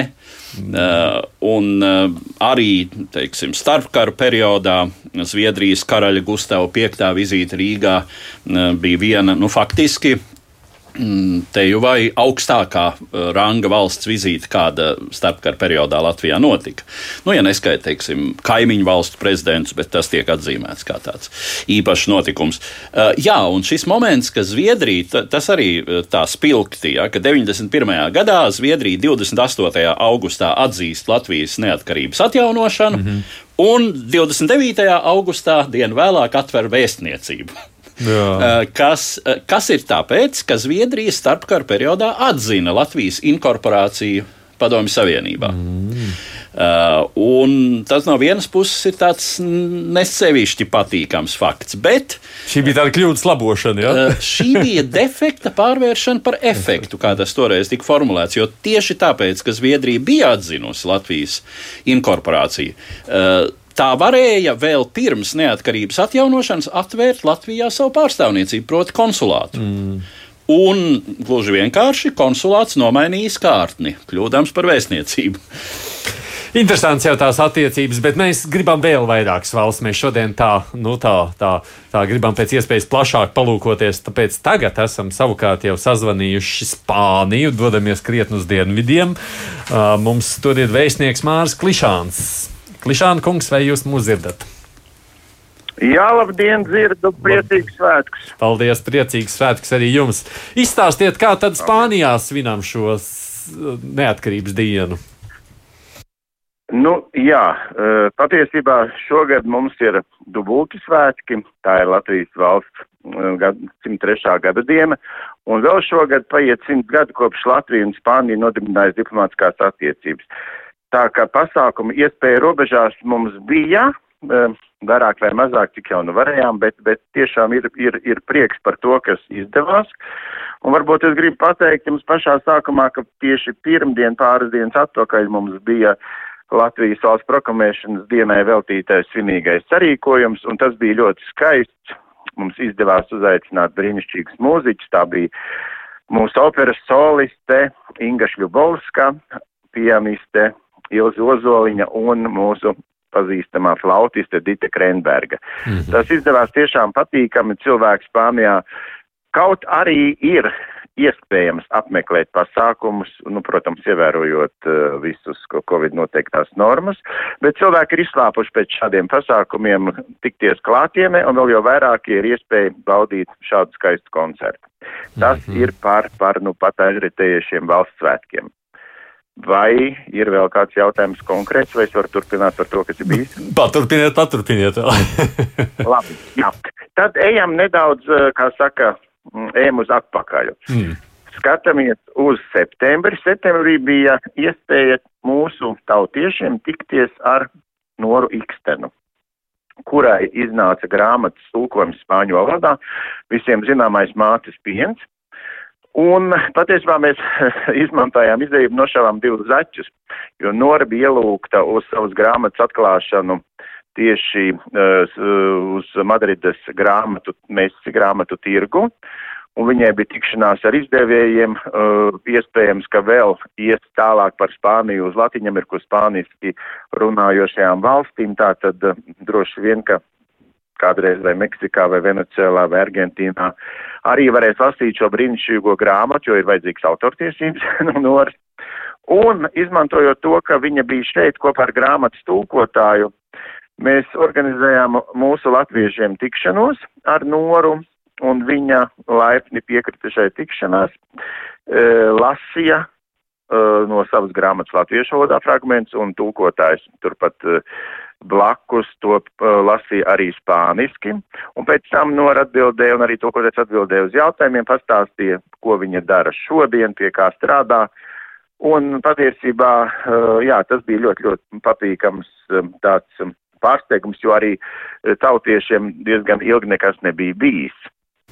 Uh, un uh, arī teiksim, starpkara periodā Zviedrijas karaļa Gustavs V vizīte Rīgā uh, bija viena nu, faktiski Mm, te jau vai augstākā uh, ranga valsts vizīte, kāda starpkara periodā Latvijā notika. Nu, ja neskaita, teiksim, kaimiņu valstu prezidents, bet tas tiek atzīmēts kā tāds īpašs notikums. Uh, jā, un šis moments, ka Zviedrija, tas arī uh, tā spilgti, ja, ka 91. gadā Zviedrija 28. augustā atzīst Latvijas neatkarības atjaunošanu, mm -hmm. un 29. augustā dienu vēlāk atver vēstniecību. Jā. [LAUGHS] kas, kas ir tāpēc, ka Zviedrija starpkara periodā atzina Latvijas inkorporāciju Padomju Savienībā. Mm. Uh, tas no vienas puses ir tāds nesevišķi patīkams fakts. Bet, šī bija tāda kļūdas labošana. Ja? uh, šī bija [LAUGHS] defekta pārvēršana par efektu, kā tas toreiz tika formulēts. Jo tieši tāpēc, ka Zviedrija bija atzinusi Latvijas inkorporāciju. Uh, Tā varēja vēl pirms neatkarības atjaunošanas atvērt Latvijā savu pārstāvniecību, proti, konsulātu. Mm. Un gluži vienkārši konsulāts nomainījis kārtni, kļūdams par vēstniecību. [LAUGHS] Interesants jau tās attiecības, bet mēs gribam vēl vairākas valsts. Mēs šodien tā, nu tā, tā, tā gribam pēc iespējas plašāk palūkoties. Tāpēc tagad esam savukārt jau sazvanījuši Spāniju, dodamies krietni uz dienvidiem. Uh, mums tur ir vēstnieks Mārs Klišāns. Klišāna kungs, vai jūs mūs dzirdat? Jā, labdien, dzirdu, priecīgs svētkus. Paldies, priecīgs svētkus arī jums. Izstāstiet, kā tad Spānijā svinam šo neatkarības dienu? Nu, jā, e, patiesībā šogad mums ir dubulti svētki. Tā ir Latvijas valsts 103. E, gada diena, un vēl šogad paiet simt gadu kopš Latvija un Spānija nodibinājusi diplomātiskās attiecības. Tā kā pasākumu iespēja robežās mums bija, e, vairāk vai mazāk, cik jau nu varējām, bet, bet tiešām ir, ir, ir prieks par to, kas izdevās. Un varbūt es gribu pateikt jums pašā sākumā, ka tieši pirmdien pāris dienas atpakaļ mums bija Latvijas valsts proklamēšanas dienai veltītais svinīgais sarīkojums, un tas bija ļoti skaists. Mums izdevās uzaicināt brīnišķīgus mūziķus. Tā bija mūsu operas soliste Inga Šļubovska, pianiste Ilzi Ozoliņa un mūsu pazīstamā flautiste Dita Krenberga. Mm -hmm. Tas izdevās tiešām patīkami cilvēku Spānijā. Kaut arī ir iespējams apmeklēt pasākumus, nu, protams, ievērojot uh, visus Covid noteiktās normas, bet cilvēki ir izslāpuši pēc šādiem pasākumiem tikties klātienē, un vēl jau vairāk ir iespēja baudīt šādu skaistu koncertu. Tas mm -hmm. ir par, par nu pat aizritējušiem valsts svētkiem. Vai ir vēl kāds jautājums konkrēts, vai es varu turpināt par to, kas ir bijis? Paturpiniet, paturpiniet. [LAUGHS] Labi, jā. Tad ejam nedaudz, eh, kā saka, mm, ejam uz atpakaļ. Mm. Skatāmies uz septembri. Septembrī bija iespēja mūsu tautiešiem tikties ar Noru Ikstenu, kurai iznāca grāmatas tulkojums spāņu valodā, visiem zināmais mātes piens. Un patiesībā mēs [LAUGHS] izmantojām izdevību nošāvām divus zaķus, jo Nora bija ielūgta uz savas grāmatas atklāšanu tieši uh, uz Madrides grāmatu, mēs grāmatu tirgu. un viņai bija tikšanās ar izdevējiem, uh, iespējams, ka vēl ies tālāk par Spāniju uz Latviņameriku, spāniski runājošajām valstīm, tā tad uh, droši vien, ka kādreiz vai Meksikā vai Venecijā vai Argentīnā arī varēs lasīt šo brīnišķīgo grāmatu, jo ir vajadzīgs autortiesības [LAUGHS] no Noras. Un izmantojot to, ka viņa bija šeit kopā ar grāmatas tulkotāju, mēs organizējām mūsu latviešiem tikšanos ar Noru, un viņa laipni piekrita šai tikšanās, e, lasīja e, no savas grāmatas latviešu valodā fragments, un tulkotājs turpat e, blakus to uh, lasīja arī spāniski, un pēc tam Nora atbildēja, un arī to, ko es atbildēju uz jautājumiem, pastāstīja, ko viņa dara šodien, pie kā strādā, un patiesībā, uh, jā, tas bija ļoti, ļoti patīkams um, tāds um, pārsteigums, jo arī tautiešiem diezgan ilgi nekas nebija bijis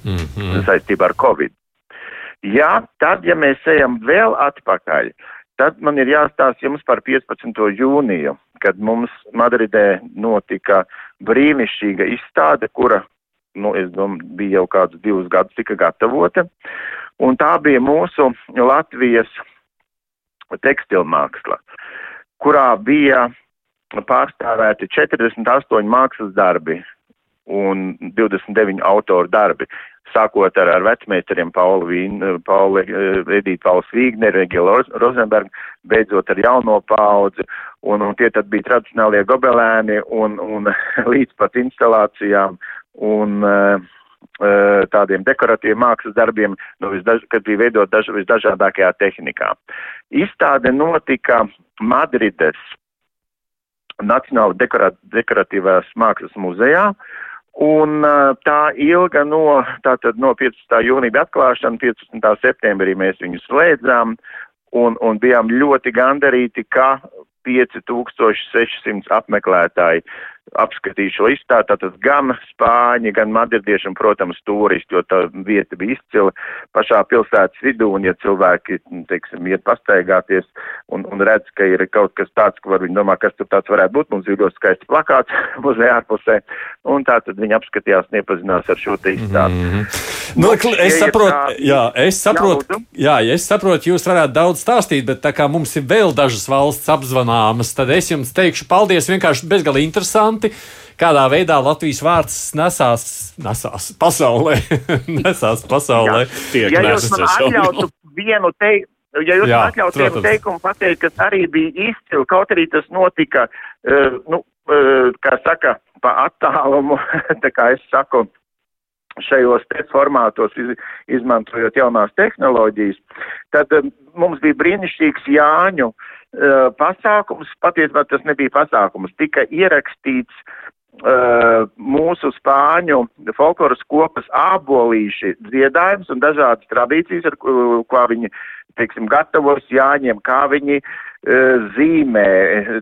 mm -hmm. saistībā ar Covid. Jā, tad, ja mēs ejam vēl atpakaļ, tad man ir jāstāsta jums par 15. jūniju kad mums Madridē notika brīnišķīga izstāde, kura, nu, es domāju, bija jau kādus divus gadus tika gatavota, un tā bija mūsu Latvijas tekstilmāksla, kurā bija pārstāvēti 48 mākslas darbi un 29 autoru darbi sākot ar, ar vecmeistariem Paulu Vīnu, Paulu eh, Edītu Pauls Vīgneru, Egilu Rozenbergu, beidzot ar jauno paudzi, un, un tie tad bija tradicionālie gobelēni un, un [LAUGHS] līdz pat instalācijām un uh, tādiem dekoratīviem mākslas darbiem, nu, visdaž, kad bija veidot daž, visdažādākajā tehnikā. Izstāde notika Madrides Nacionāla dekoratīvās mākslas muzejā, uh, Un tā ilga no, tātad no 15. jūnija atklāšana, 15. septembrī mēs viņu slēdzām un, un bijām ļoti gandarīti, ka 5600 apmeklētāji apskatīju šo izstādi, tātad gan spāņi, gan madridieši un, protams, turisti, jo tā vieta bija izcila pašā pilsētas vidū, un ja cilvēki, teiksim, iet pastaigāties un, un redz, ka ir kaut kas tāds, ka var viņi domā, kas tur tāds varētu būt, mums ir ļoti skaists plakāts [LAUGHS] muzejā ārpusē, un tā tad viņi apskatījās un iepazinās ar šo te izstādi. Mm -hmm. Nu, es saprotu, jā, es saprotu, jā, es saprotu, jūs varētu daudz stāstīt, bet tā kā mums ir vēl dažas valsts apzvanāmas, tad es jums teikšu paldies, vienkārši bezgalīgi interesanti. Kādā veidā Latvijas vārds nesās, nesās pasaulē? [LAUGHS] nesās pasaulē. Jā, ja jūs man atļautu vienu teikt, ja jūs Jā, atļaut vienu teikumu pateikt, kas arī bija izcili, kaut arī tas notika, uh, nu, uh, kā saka, pa attālumu, [LAUGHS] tā kā es saku, šajos formātos, iz, izmantojot jaunās tehnoloģijas, tad um, mums bija brīnišķīgs Jāņu uh, pasākums, patiesībā tas nebija pasākums, tika ierakstīts uh, mūsu spāņu folkloras kopas ābolīši dziedājums un dažādas tradīcijas, ar ko, ko viņi, teiksim, gatavos Jāņiem, kā viņi uh, zīmē.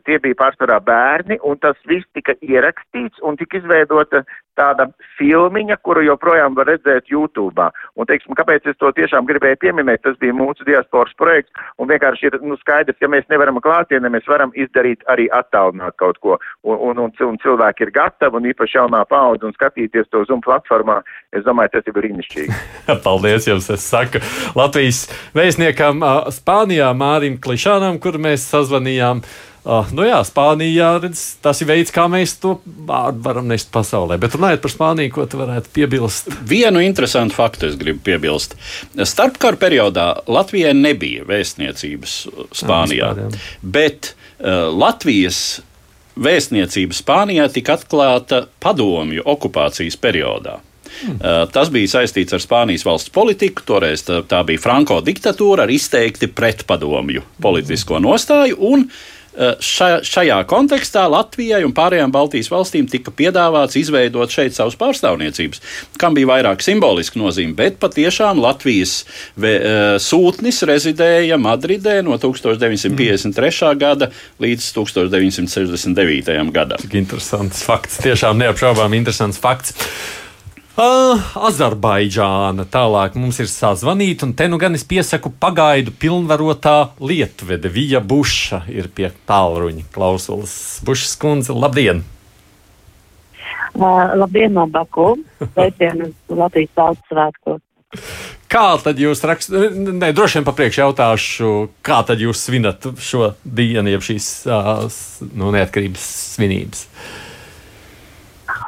Tie bija pārsvarā bērni, un tas viss tika ierakstīts un tika izveidota tāda filmiņa, kuru joprojām var redzēt YouTube. Un, teiksim, kāpēc es to tiešām gribēju pieminēt, tas bija mūsu diasporas projekts, un vienkārši ir nu, skaidrs, ja mēs nevaram klātienē, mēs varam izdarīt arī attālināt kaut ko, un, un, un, un cilvēki ir gatavi, un īpaši jaunā paudze, un skatīties to Zoom platformā, es domāju, tas ir brīnišķīgi. [LAUGHS] Paldies jums, es saku Latvijas vēstniekam Spānijā Mārim Klišanam, kur mēs sazvanījām. Uh, nu jā, Spānijā redz, tas ir veids, kā mēs to vārdu varam nest pasaulē. Bet runājot par Spāniju, ko tu varētu piebilst? Vienu interesantu faktu es gribu piebilst. Starpkara periodā Latvijai nebija vēstniecības Spānijā, jā, vispār, jā. bet uh, Latvijas vēstniecība Spānijā tika atklāta padomju okupācijas periodā. Hmm. Tas bija saistīts ar Spānijas valsts politiku. Toreiz tā, bija Franko diktatūra ar izteikti pretpadomju politisko nostāju. Un, Ša, šajā kontekstā Latvijai un pārējām Baltijas valstīm tika piedāvāts izveidot šeit savus pārstāvniecības, kam bija vairāk simboliska nozīme, bet patiešām Latvijas vē, sūtnis rezidēja Madridē no 1953. gada līdz 1969. gadam. Cik interesants fakts, tiešām neapšaubām interesants fakts. Uh, Azerbaidžāna tālāk mums ir sazvanīta, un te nu gan es piesaku pagaidu pilnvarotā lietvede. Vija Buša ir pie tālruņa klausulas. Bušas kundze, labdien! Uh, labdien no Baku! [LAUGHS] Sveicienu Latvijas valsts svētkos! Kā tad jūs rakstat? Nē, droši vien papriekš jautāšu, kā tad jūs svinat šo dienu, jeb šīs nu, neatkarības svinības?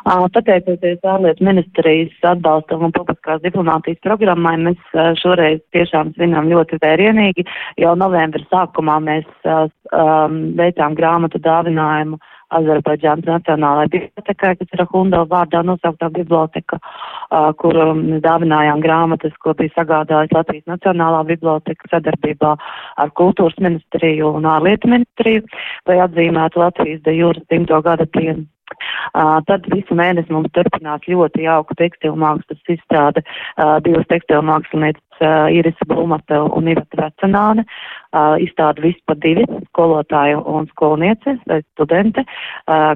Pateicoties ārlietu ministrijas atbalstam un publiskās diplomātijas programmai, mēs šoreiz tiešām svinam ļoti vērienīgi. Jau novembra sākumā mēs um, veicām grāmatu dāvinājumu Azerbaidžānas Nacionālajai bibliotekai, kas ir Hundela vārdā nosauktā biblioteka, uh, kur um, dāvinājām grāmatas, ko bija sagādājis Latvijas Nacionālā biblioteka sadarbībā ar Kultūras ministriju un ārlietu ministriju, lai atzīmētu Latvijas de jūras dimto gada dienu. Tad visu mēnesi mums turpinās ļoti jauka tekstilu mākslas izstrāde. Uh, divas tekstilu mākslinieces Irisa Blumata un Iveta Vecenāne izstāda vispār divi skolotāju un skolniece vai studente,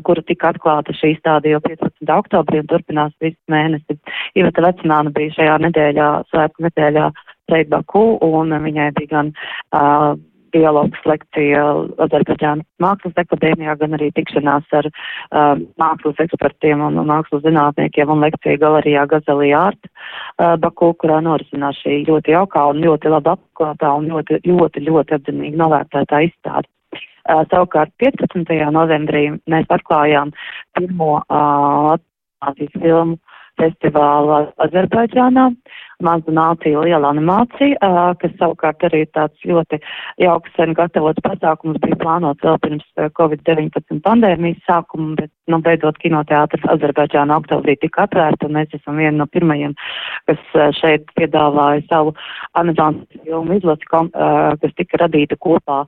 kura tika atklāta šī izstāde jau 15. oktobrī un turpinās visu mēnesi. Iveta Vecenāne bija šajā nedēļā, svētku nedēļā Reidbaku un viņai bija gan uh, dialogs lekcija Azerbaidžānas mākslas akadēmijā, gan arī tikšanās ar uh, mākslas ekspertiem un, un mākslas zinātniekiem un lekcija galerijā Gazelī Art uh, Baku, kurā norisinās šī ļoti jaukā un ļoti labi apklātā un ļoti, ļoti, ļoti apzinīgi novērtētā izstāde. Uh, savukārt 15. novembrī mēs atklājām pirmo uh, Latvijas filmu festivālu Azerbaidžānā. Maza nācija, liela animācija, kas savukārt arī tāds ļoti jauks sen gatavots pasākums bija plānots vēl pirms Covid-19 pandēmijas sākuma, bet, nu, beidzot kinoteātris Azerbaidžāna oktobrī tika atvērta, un mēs esam vieni no pirmajiem, kas šeit piedāvāja savu animācijas filmu izlasi, kas tika radīta kopā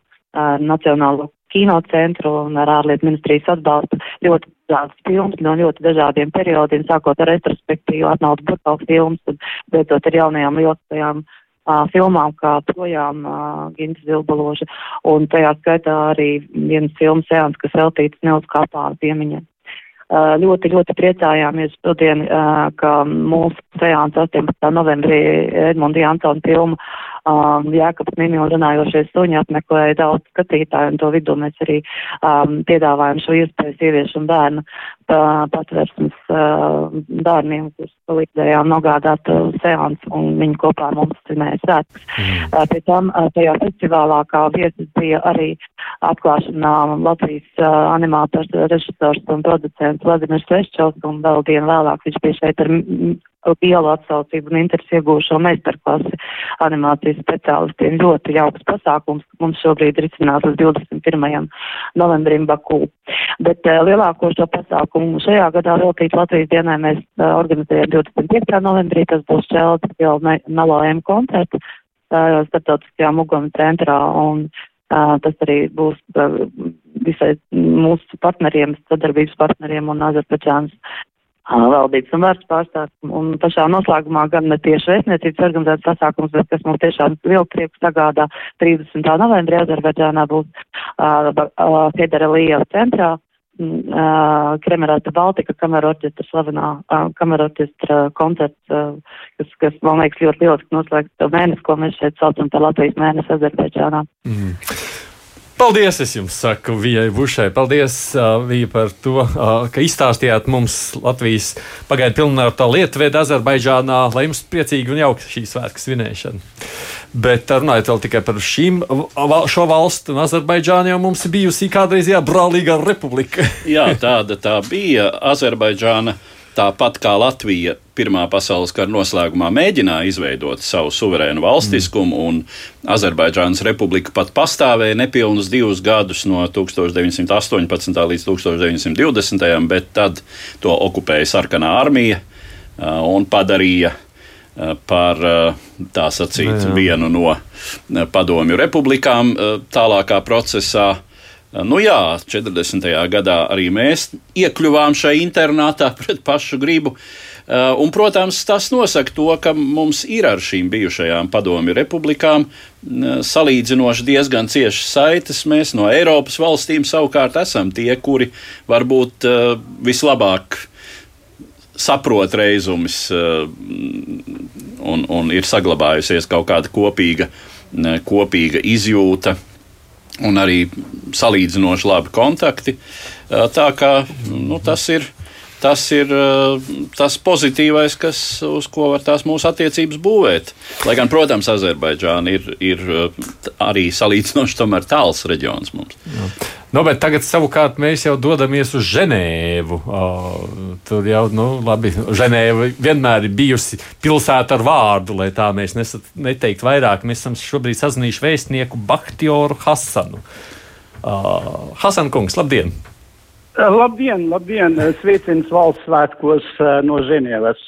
Nacionālo kinocentru un ar ārlietu ministrijas atbalstu ļoti dažādas filmas no ļoti dažādiem periodiem, sākot ar retrospektīvu Arnoldu Burtauku filmas un beidzot ar jaunajām lieliskajām uh, filmām, kā projām uh, Ginta Zilbaloža, un tajā skaitā arī vienas filmas seans, kas veltīts Nils Kāpāna piemiņai. Uh, ļoti, ļoti priecājāmies šodien, uh, ka mūsu seans 18. novembrī Edmundi Jansona filmu um, Jēkabs Mimi un runājošie suņi apmeklēja daudz skatītāju, un to vidū mēs arī um, piedāvājam šo iespēju sieviešu un bērnu patversmes uh, bērniem, kurus palīdzējām nogādāt uh, seans, un viņi kopā ar mums svinēja svētkus. Mm. Uh, pie tam uh, tajā festivālā kā viesis bija arī atklāšanā Latvijas uh, animātors, režisors un producents Vladimirs Veščovs, un vēl dienu vēlāk viņš bija šeit ar lielu atsaucību un interesi iegūšo meistarklasi animācijas speciālistiem. Ļoti jauks pasākums, mums šobrīd ir izcināts līdz 21. novembrim Bakū. Bet uh, lielāko šo pasākumu šajā gadā veltīt Latvijas dienai mēs uh, organizējam 25. novembrī, tas būs Čelta jau Melo M koncerts uh, starptautiskajā Mugama centrā un Uh, tas arī būs uh, visai mūsu partneriem, sadarbības partneriem un Azerbaidžānas valdības un vārds pārstāvs. Un pašā noslēgumā gan ne tieši vēstniecības organizēts pasākums, bet kas mums tiešām lielu prieku sagādā 30. novembrī Azerbaidžānā būs uh, uh, Federa Liela centrā. Uh, Kremerāta Baltika kamera orķestra slavenā uh, kamera orķestra koncerts, uh, kas, kas, man liekas, ļoti lieliski noslēgts mēnesi, ko mēs šeit saucam par Latvijas mēnesi Azerbaidžānā. Mm. Paldies, es jums saku, Vijai Bušai. Paldies, uh, Vija, par to, uh, ka izstāstījāt mums Latvijas pagaidu pilnvērtā lietuvieda Azerbaidžānā, lai jums priecīgi un jauka šī svētku svinēšana. Bet runājot vēl tikai par šīm, šo valstu, un Azerbaidžāna jau mums ir bijusi kādreiz jābrālīgā republika. Jā, tāda tā bija Azerbaidžāna. Tāpat kā Latvija Pirmā pasaules kara noslēgumā mēģināja izveidot savu suverēnu valstiskumu, mm. un Azerbaidžānas republika pat pastāvēja nepilnus divus gadus, no 1918. līdz 1920. bet tad to okupēja sarkanā armija un padarīja par tā sacīt, jā. vienu no padomju republikām tālākā procesā. Nu jā, 40. gadā arī mēs iekļuvām šajā internātā [LAUGHS] pret pašu gribu. Uh, un, protams, tas nosaka to, ka mums ir ar šīm bijušajām padomju republikām uh, salīdzinoši diezgan ciešas saites. Mēs no Eiropas valstīm savukārt esam tie, kuri varbūt uh, vislabāk saprot reizumus un, un ir saglabājusies kaut kāda kopīga, kopīga izjūta un arī salīdzinoši labi kontakti. Tā kā nu, tas ir. tas ir tas pozitīvais, kas, uz ko var tās mūsu attiecības būvēt. Lai gan, protams, Azerbaidžāna ir, ir arī salīdzinoši tāls reģions mums. Jā. Nu, bet tagad savukārt mēs jau dodamies uz Ženēvu. O, tur jau, nu, labi, Ženēva vienmēr ir bijusi pilsēta ar vārdu, lai tā mēs nesat, neteiktu vairāk. Mēs esam šobrīd sazinājuši vēstnieku Bahtioru Hasanu. Uh, Hasan kungs, labdien! Labdien, labdien! Sveiciens valsts svētkos no Ženēvas.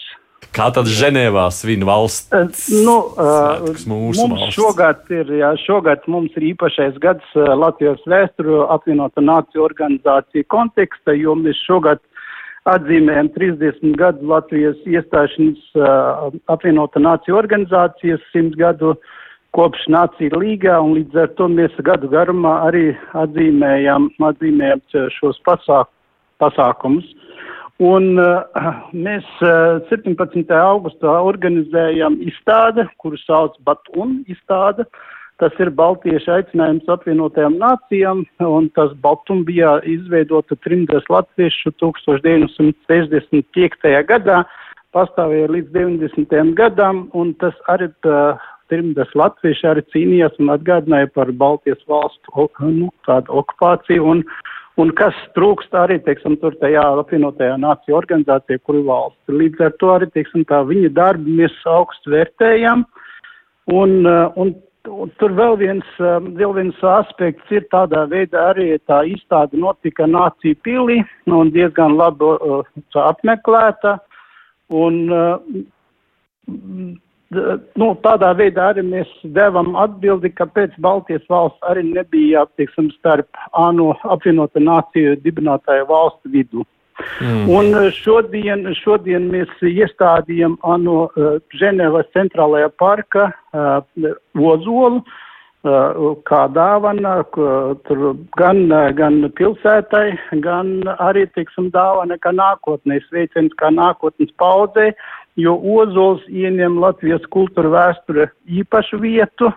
Kā tad Ženēvā svin valsts? Uh, nu, uh, mums valsts. šogad ir, jā, šogad mums ir īpašais gads uh, Latvijas vēsturu apvienota nāciju organizācija konteksta, jo mēs šogad atzīmējam 30 gadu Latvijas iestāšanas uh, apvienota nāciju organizācijas 100 gadu kopš nācija līgā, un līdz ar to mēs gadu garumā arī atzīmējam, atzīmējam šos pasāk, pasākumus. Un uh, mēs uh, 17. augustā organizējam izstādi, kuru sauc Batun izstāde. Tas ir Baltiešu aicinājums apvienotajām nācijām, un tas Baltum bija izveidota trimdas latviešu 1965. gadā, pastāvēja līdz 90. gadam, un tas arī uh, trimdas latvieši arī cīnījās un atgādināja par Baltijas valstu nu, tādu okupāciju. Un, uh, un kas trūkst arī, teiksim, tur tajā apvienotajā nāciju organizācijā, kur ir valsts. Līdz ar to arī, teiksim, tā viņa darbu mēs augstu vērtējam. Un, uh, un, un tur vēl viens, um, vēl viens aspekts ir tādā veidā arī tā izstāde notika nāciju pilī un diezgan labi uh, apmeklēta. Un, uh, nu, tādā veidā arī mēs devam atbildi, kāpēc Baltijas valsts arī nebija, teiksim, starp ANO apvienota nāciju dibinātāju valstu vidu. Mm. Un eh, šodien, šodien mēs iestādījam ANO uh, Ženevas centrālajā parka uh, ozolu, uh, kā dāvana, tur gan, gan pilsētai, gan arī, teiksim, dāvana, kā nākotnē, sveiciens kā nākotnes paudzē, jo Ozols ieņem Latvijas kultūra vēsture īpašu vietu.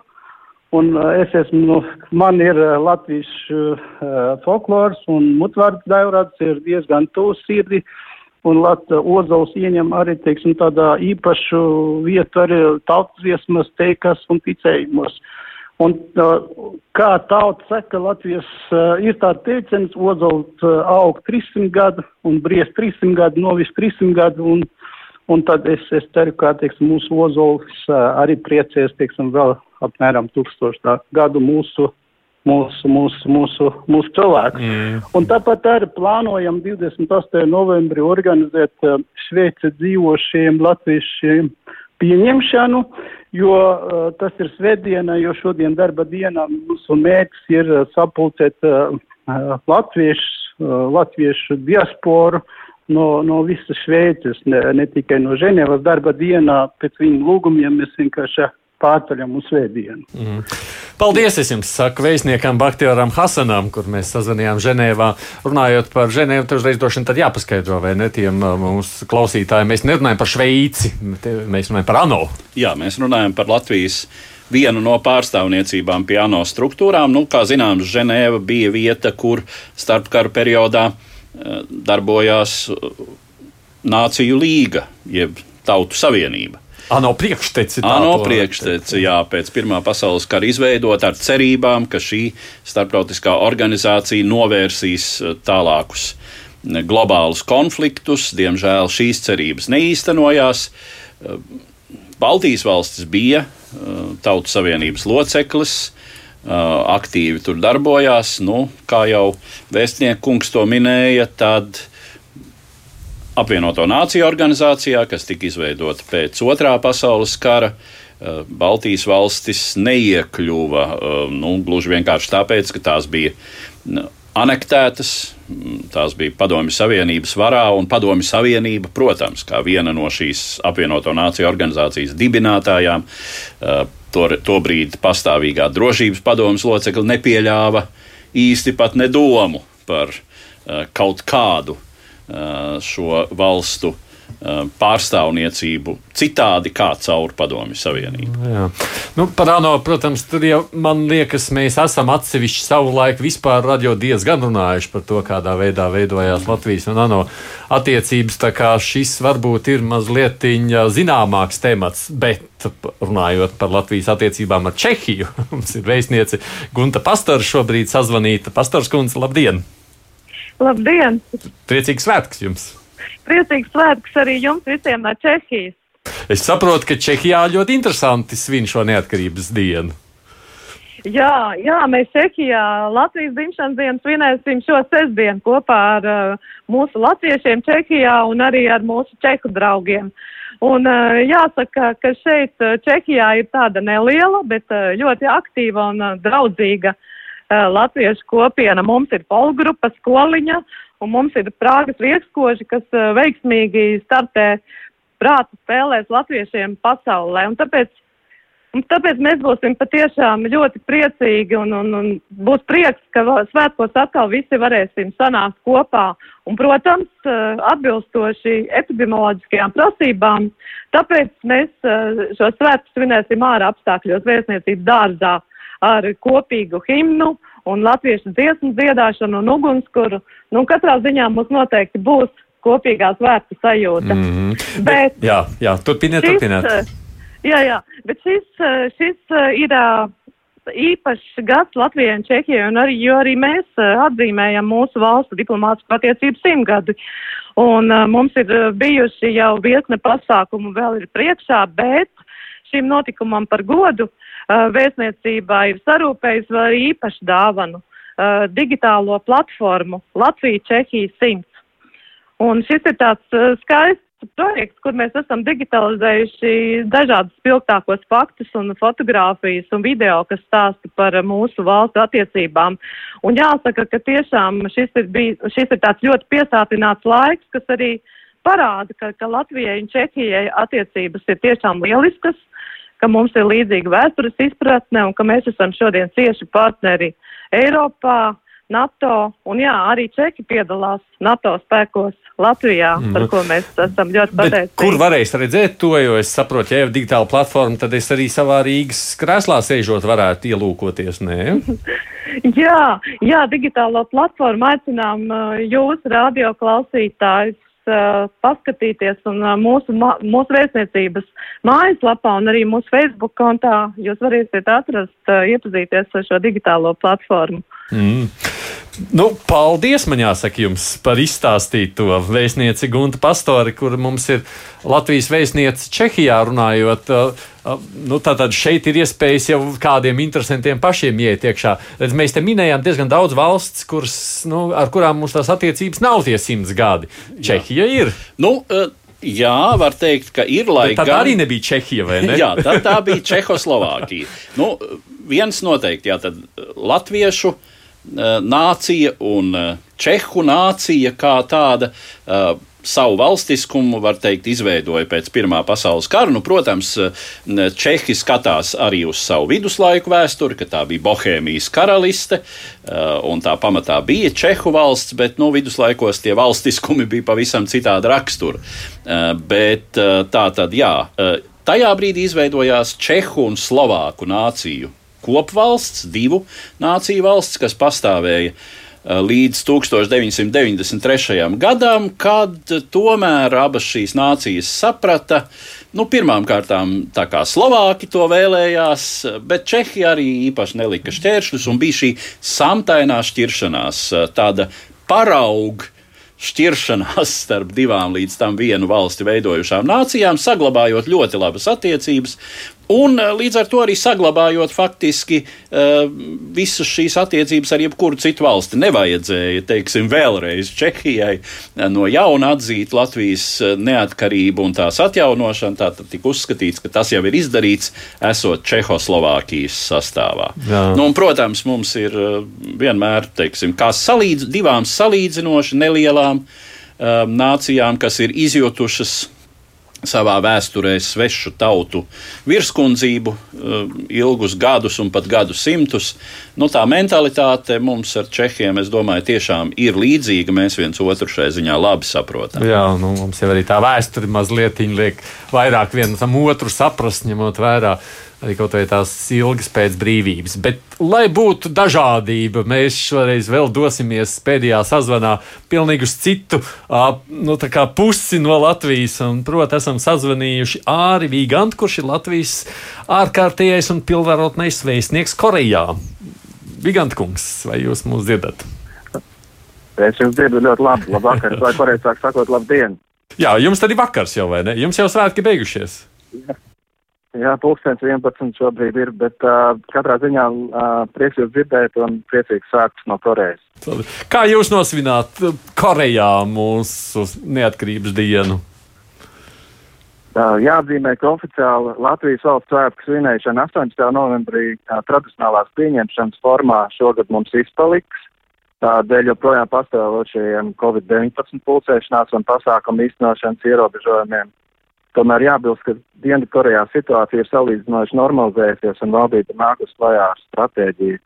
Un uh, es esmu, nu, man ir uh, Latvijas uh, folklors un mutvārds dairāds ir diezgan tūs sirdi. Un Lat, Ozols ieņem arī, teiksim, tādā īpašu vietu arī tautsviesmas, teikas un ticējumos. Un kā tauta saka, Latvijas ir tā teiciens, Ozols aug 300 gadu un bries 300 gadu, novis 300 gadu. Un, uh, Un tad es, es ceru, ka teiksim, mūsu ozols arī priecēs teiksim, vēl apmēram tūkstošu gadu mūsu, mūsu, mūsu, mūsu, mūsu cilvēku. Mm. Un tāpat arī plānojam 28. novembrī organizēt Šveice dzīvošiem latviešiem pieņemšanu, jo uh, tas ir svētdiena, jo šodien darba dienā mūsu mērķis ir sapulcēt uh, latviešu, uh, latviešu diasporu, uh, no, no visas Šveices, ne, ne tikai no Ženevas darba dienā, pēc viņu lūgumiem mēs vienkārši pārceļam uz svētdienu. Mm. Paldies! Es jums saku vēstniekam Baktioram Hasanam, kur mēs sazvanījām Ženēvā. Runājot par Ženēvu, tad uzreiz droši vien tad jāpaskaidro, vai ne tiem uh, mūsu klausītājiem. Mēs nerunājam par Šveici, mēs runājam par ANO. Jā, mēs runājam par Latvijas vienu no pārstāvniecībām pie ANO struktūrām. Nu, kā zināms, Ženēva bija vieta, kur starpkaru periodā uh, darbojās Nāciju līga, jeb Tautu Savienība. ANO priekšteci. ANO priekšteci, jā, pēc Pirmā pasaules kara izveidot ar cerībām, ka šī starptautiskā organizācija novērsīs tālākus globālus konfliktus. Diemžēl šīs cerības neīstenojās. Baltijas valstis bija Tautu Savienības loceklis, aktīvi tur darbojās. Nu, kā jau vēstniekungs to minēja, tad apvienoto nāciju organizācijā, kas tika izveidota pēc otrā pasaules kara, Baltijas valstis neiekļuva nu, gluži vienkārši tāpēc, ka tās bija anektētas, tās bija Padomju Savienības varā, un Padomju Savienība, protams, kā viena no šīs apvienoto nāciju organizācijas dibinātājām, to, to brīdi pastāvīgā drošības padomas locekli nepieļāva īsti pat nedomu par uh, kaut kādu uh, šo valstu pārstāvniecību citādi kā caur Padomju Savienību. Jā. Nu, par ANO, protams, tur jau man liekas, mēs esam atsevišķi savu laiku vispār radio diezgan runājuši par to, kādā veidā veidojās Latvijas un ANO attiecības. Tā kā šis varbūt ir mazliet zināmāks temats, bet runājot par Latvijas attiecībām ar Čehiju, [LAUGHS] mums ir vēstniece Gunta Pastors šobrīd sazvanīta. Pastors kundze, labdien! Labdien! Priecīgs svētks jums! Priecīgs svētks arī jums visiem no Čehijas. Es saprotu, ka Čehijā ļoti interesanti svin šo neatkarības dienu. Jā, jā, mēs Čehijā Latvijas dzimšanas dienu svinēsim šo sestdienu kopā ar uh, mūsu latviešiem Čehijā un arī ar mūsu čehu draugiem. Un uh, jāsaka, ka šeit uh, Čehijā ir tāda neliela, bet uh, ļoti aktīva un uh, draudzīga uh, latviešu kopiena. Mums ir polgrupa, skoliņa, un mums ir Prāgas riekskoži, kas uh, veiksmīgi startē prātu spēlēs latviešiem pasaulē. Un tāpēc, un tāpēc mēs būsim patiešām ļoti priecīgi un, un, un būs prieks, ka svētkos atkal visi varēsim sanākt kopā. Un, protams, uh, atbilstoši epidemioloģiskajām prasībām, tāpēc mēs uh, šo svētku svinēsim ārā apstākļos vēstniecības dārzā ar kopīgu himnu un latviešu dziesmu dziedāšanu un ugunskuru. Nu, katrā ziņā mums noteikti būs kopīgā svētku sajūta. Mm -hmm. bet, jā, jā, turpiniet, šis, turpiniet. Jā, jā, bet šis, šis ir īpašs gads Latvijai un Čehijai, un arī, jo arī mēs atzīmējam mūsu valstu diplomātisku attiecību simtgadi. Un mums ir bijuši jau virkne pasākumu vēl ir priekšā, bet šim notikumam par godu uh, vēstniecībā ir sarūpējis vēl īpašu dāvanu uh, digitālo platformu Latvija Čehija 100. Un šis ir tāds uh, skaists projekts, kur mēs esam digitalizējuši dažādus spilgtākos faktus un fotogrāfijas un video, kas stāsta par mūsu valstu attiecībām. Un jāsaka, ka tiešām šis ir, bij, šis ir tāds ļoti piesātināts laiks, kas arī parāda, ka, ka Latvijai un Čehijai attiecības ir tiešām lieliskas, ka mums ir līdzīga vēstures izpratne un ka mēs esam šodien cieši partneri Eiropā, NATO un jā, arī Čehi piedalās NATO spēkos Latvijā, par Nu, ko mēs esam ļoti Bet pateicīgi. kur varēs redzēt to, jo es saprotu, ja jau ir digitāla platforma, tad es arī savā Rīgas krēslā sēžot varētu ielūkoties. Nē, [LAUGHS] Jā, jā, digitālo platformu aicinām uh, jūs, radio klausītājus, paskatīties un mūsu, mūsu vēstniecības mājaslapā un arī mūsu Facebook kontā jūs varēsiet atrast, iepazīties ar šo digitālo platformu. Mm. Nu, paldies, man jāsaka, jums par izstāstīto vēstnieci Gunta Pastori, kur mums ir Latvijas vēstniece Čehijā runājot. uh, uh, Nu, tātad šeit ir iespējas jau kādiem interesantiem pašiem iet iekšā. Redz, mēs te minējām diezgan daudz valsts, kuras, nu, ar kurām mums tās attiecības nav tie simts gadi. Čehija ir. Nu, uh, jā, var teikt, ka ir laika. tad arī nebija Čehija, vai ne? [LAUGHS] Jā, tā, tā bija Čehoslovākija. Nu, viens noteikti, jā, tad latviešu eh, nācija un eh, čehu nācija kā tāda. eh, Savu valstiskumu, var teikt, izveidoja pēc Pirmā pasaules kara. Nu, protams, eh, Čehi skatās arī uz savu viduslaiku vēsturi, ka tā bija Bohēmijas karaliste, eh, un tā pamatā bija Čehu valsts, bet nu, viduslaikos tie valstiskumi bija pavisam citāda rakstura. Eh, Bet eh, tā tad, jā, eh, tajā brīdī izveidojās Čehu un Slovāku nāciju kopvalsts, divu nāciju valsts, kas pastāvēja eh, līdz 1993. gadam, kad tomēr abas šīs nācijas saprata, nu, pirmām kārtām tā kā Slovāki to vēlējās, bet Čehi arī īpaši nelika šķēršļus, un bija šī samtainā šķiršanās, eh, tāda parauga šķiršanās [LAUGHS] starp divām līdz tam vienu valsti veidojušām nācijām, saglabājot ļoti labas attiecības. Un eh, līdz ar to arī saglabājot faktiski uh, visas šīs attiecības ar jebkuru citu valsti. Nevajadzēja, teiksim, vēlreiz Čehijai eh, no jauna atzīt Latvijas eh, neatkarību un tās atjaunošanu. Tātad tika uzskatīts, ka tas jau ir izdarīts, esot Čehoslovākijas sastāvā. Jā. Nu, un, protams, mums ir vienmēr, teiksim, kā salīdz, divām salīdzinoši nelielām nācijām, kas ir izjutušas savā vēsturē svešu tautu virskundzību ilgus gadus un pat gadu simtus. Nu, tā mentalitāte mums ar Čehiem, es domāju, tiešām ir līdzīga. Mēs viens otru šai ziņā labi saprotam. Jā, nu, mums jau arī tā vēsture mazliet liek vairāk vienam otru saprast, ņemot vērā arī kaut vai tās ilgas pēc brīvības. Bet, lai būtu dažādība, mēs šoreiz vēl dosimies pēdējā sazvanā pilnīgi uz citu uh, nu, pusi no Latvijas. Un, proti, esam sazvanījuši Āri Vīgantu, kurš ir Latvijas ārkārtējais un pilnvarotnais vēstnieks Korejā. Vigant kungs, vai jūs mūs dzirdat? Es jums dzirdu ļoti labi. Labvakar, vai pareizāk sakot, labdien! Jā, jums tad ir vakars jau, vai ne? Jums jau svētki beigušies. Jā. Jā, pulkstenis 11 šobrīd ir, bet uh, katrā ziņā uh, prieks jūs dzirdēt un priecīgs svētks no Korejas. Kā jūs nosvināt Korejā mūsu neatkarības dienu? Uh, jāatzīmē, ka oficiāli Latvijas valsts svētku svinēšana 18. novembrī uh, tradicionālās pieņemšanas formā šogad mums izpaliks. Tādēļ joprojām pastāvošajiem Covid-19 pulcēšanās un pasākumu īstenošanas ierobežojumiem Tomēr jābilst, ka Dienvidkorejā situācija ir salīdzinoši normalizējusies un valdība nākus klajā ar stratēģiju,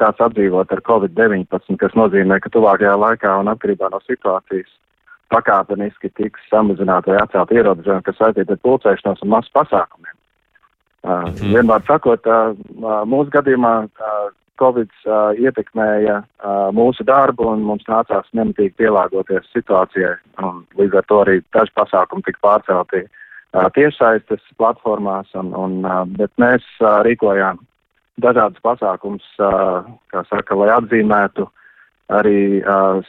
kāds atdzīvot ar Covid-19, kas nozīmē, ka tuvākajā laikā un atkarībā no situācijas pakāpeniski tiks samazināt vai atcelt ierobežojumi, kas saistīti ar pulcēšanos un masu pasākumiem. Uh, mm. Vienmēr sakot, uh, mūsu gadījumā uh, Covid uh, ietekmēja uh, mūsu darbu un mums nācās nemitīgi pielāgoties situācijai. Līdz ar to arī daži pasākumi tika pārcelti uh, tiešsaistes platformās, un, un, bet mēs rīkojām dažādas pasākums, kā saka, lai atzīmētu arī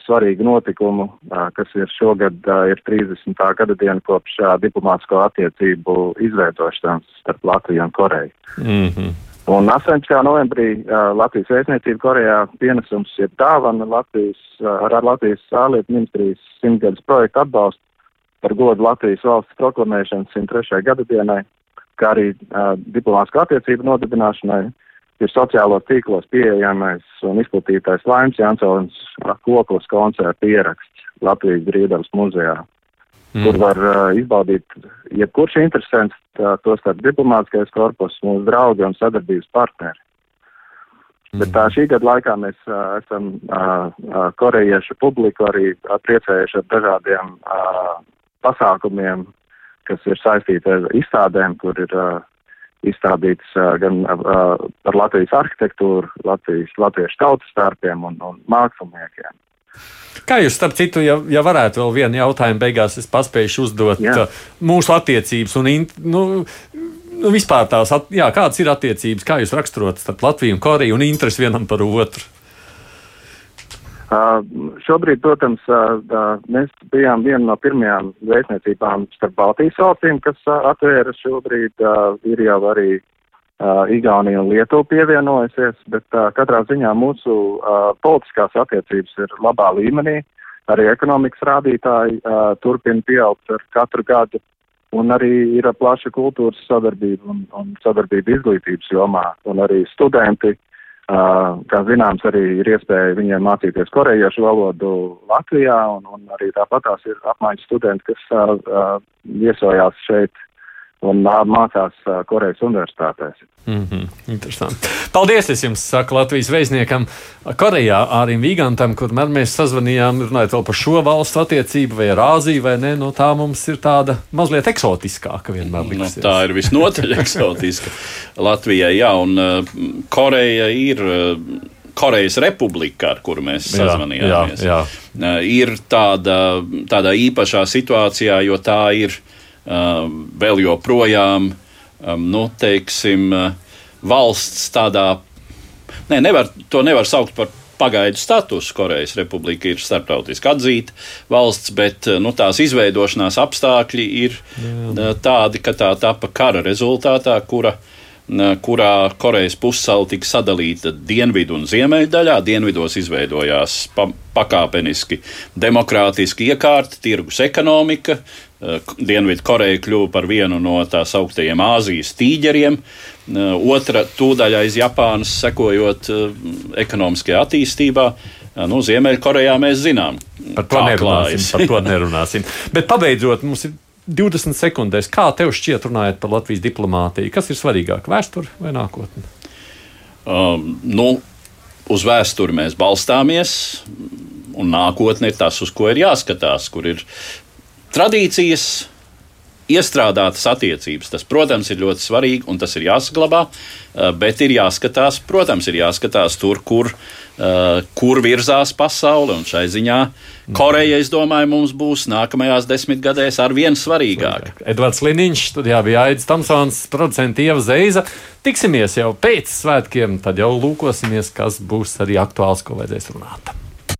svarīgu notikumu, kas ir šogad ir 30. gada diena kopš diplomātsko attiecību izveidošanas starp Latviju un Koreju. Mm -hmm. Un 18. novembrī uh, Latvijas vēstniecība Korejā pienesums ir dāvana Latvijas, uh, ar Latvijas ārlietu ministrijas simtgadus projektu atbalstu par godu Latvijas valsts proklamēšanas 103. gada dienai, kā arī uh, diplomātsko attiecību nodibināšanai, ir sociālos tīklos pieejamais un izplatītais Laims Jansons koklas koncerta ieraksts Latvijas Brīvdabas muzejā, mm. kur var uh, izbaudīt jebkurš interesants, tostarp diplomātskais korpus, mūsu draugi un sadarbības partneri. Mm. Bet tā šī gada laikā mēs uh, esam uh, uh, korejiešu publiku arī uh, priecējuši ar dažādiem uh, pasākumiem, kas ir saistīti ar izstādēm, kur ir uh, izstādīts uh, gan uh, par Latvijas arhitektūru, Latvijas, latviešu tautas starpiem un, un māksliniekiem. Kā jūs, starp citu, ja, ja varētu vēl vienu jautājumu beigās, es paspēju uzdot jā. mūsu attiecības un nu, nu, vispār tās, jā, kādas ir attiecības, kā jūs raksturot starp Latviju un Koreju un interesi vienam par otru? Šobrīd, protams, mēs bijām viena no pirmajām vēstniecībām starp Baltijas valstīm, kas atvēra šobrīd. Ir jau arī Igaunija un Lietuva pievienojusies, bet uh, katrā ziņā mūsu uh, politiskās attiecības ir labā līmenī. Arī ekonomikas rādītāji uh, turpina pieaugt ar katru gadu, un arī ir plaša kultūras sadarbība un, un sadarbība izglītības jomā, un arī studenti Uh, kā zināms, arī ir iespēja viņiem mācīties korejiešu valodu Latvijā, un, un arī tāpat tās ir apmaiņas studenti, kas viesojās šeit un mācās Korejas universitātēs. Mm -hmm, interesanti. Paldies! Es jums saku Latvijas vēstniekam Korejā, Ārim Vīgantam, kur mēs sazvanījām, runājot vēl par šo valstu attiecību, vai ar Āziju, vai nē, no tā mums ir tāda mazliet eksotiskāka vienmēr nu, liksies. No, tā ir visnotaļ [LAUGHS] eksotiska Latvijai, jā, un uh, Koreja ir. Uh, Korejas republika, ar kuru mēs sazvanījāmies, jā, jā. Ir tāda, tādā īpašā situācijā, jo tā ir uh, vēl joprojām, um, nu, teiksim, uh, valsts tādā, ne, nevar, to nevar saukt par pagaidu statusu. Korejas republika ir starptautiski atzīta valsts, bet uh, nu, tās izveidošanās apstākļi ir Jā. Uh, tādi, ka tā tapa kara rezultātā, kura kurā Korejas pussala tika sadalīta dienvidu un ziemeļu daļā. Dienvidos izveidojās pa, pakāpeniski demokrātiski iekārta, tirgus ekonomika. Dienvidu Koreja kļuva par vienu no tā sauktajiem Āzijas tīģeriem. Otra tūdaļ aiz Japānas sekojot ekonomiskajā attīstībā. Nu, Ziemeļkorejā mēs zinām, par to nerunāsim. Par to nerunāsim. [LAUGHS] Bet pabeidzot, mums ir 20 sekundēs, kā tev šķiet, runājot par Latvijas diplomātiju, kas ir svarīgāk - vēsture vai nākotne? Um, nu, uz vēsturi mēs balstāmies, un nākotne ir tas, uz ko ir jāskatās, kur ir tradīcijas, iestrādātas attiecības. Tas, protams, ir ļoti svarīgi un tas ir jāsaglabā, uh, bet ir jāskatās, protams, ir jāskatās tur, kur, uh, kur virzās pasaule. Un šai ziņā Koreja, es domāju, mums būs nākamajās desmitgadēs ar vien svarīgāka. Edvards Liniņš, studijā bija Aits Tamsons, producents Ieva Zeiza. Tiksimies jau pēc svētkiem, tad jau lūkosimies, kas būs arī aktuāls, ko vajadzēs runāt.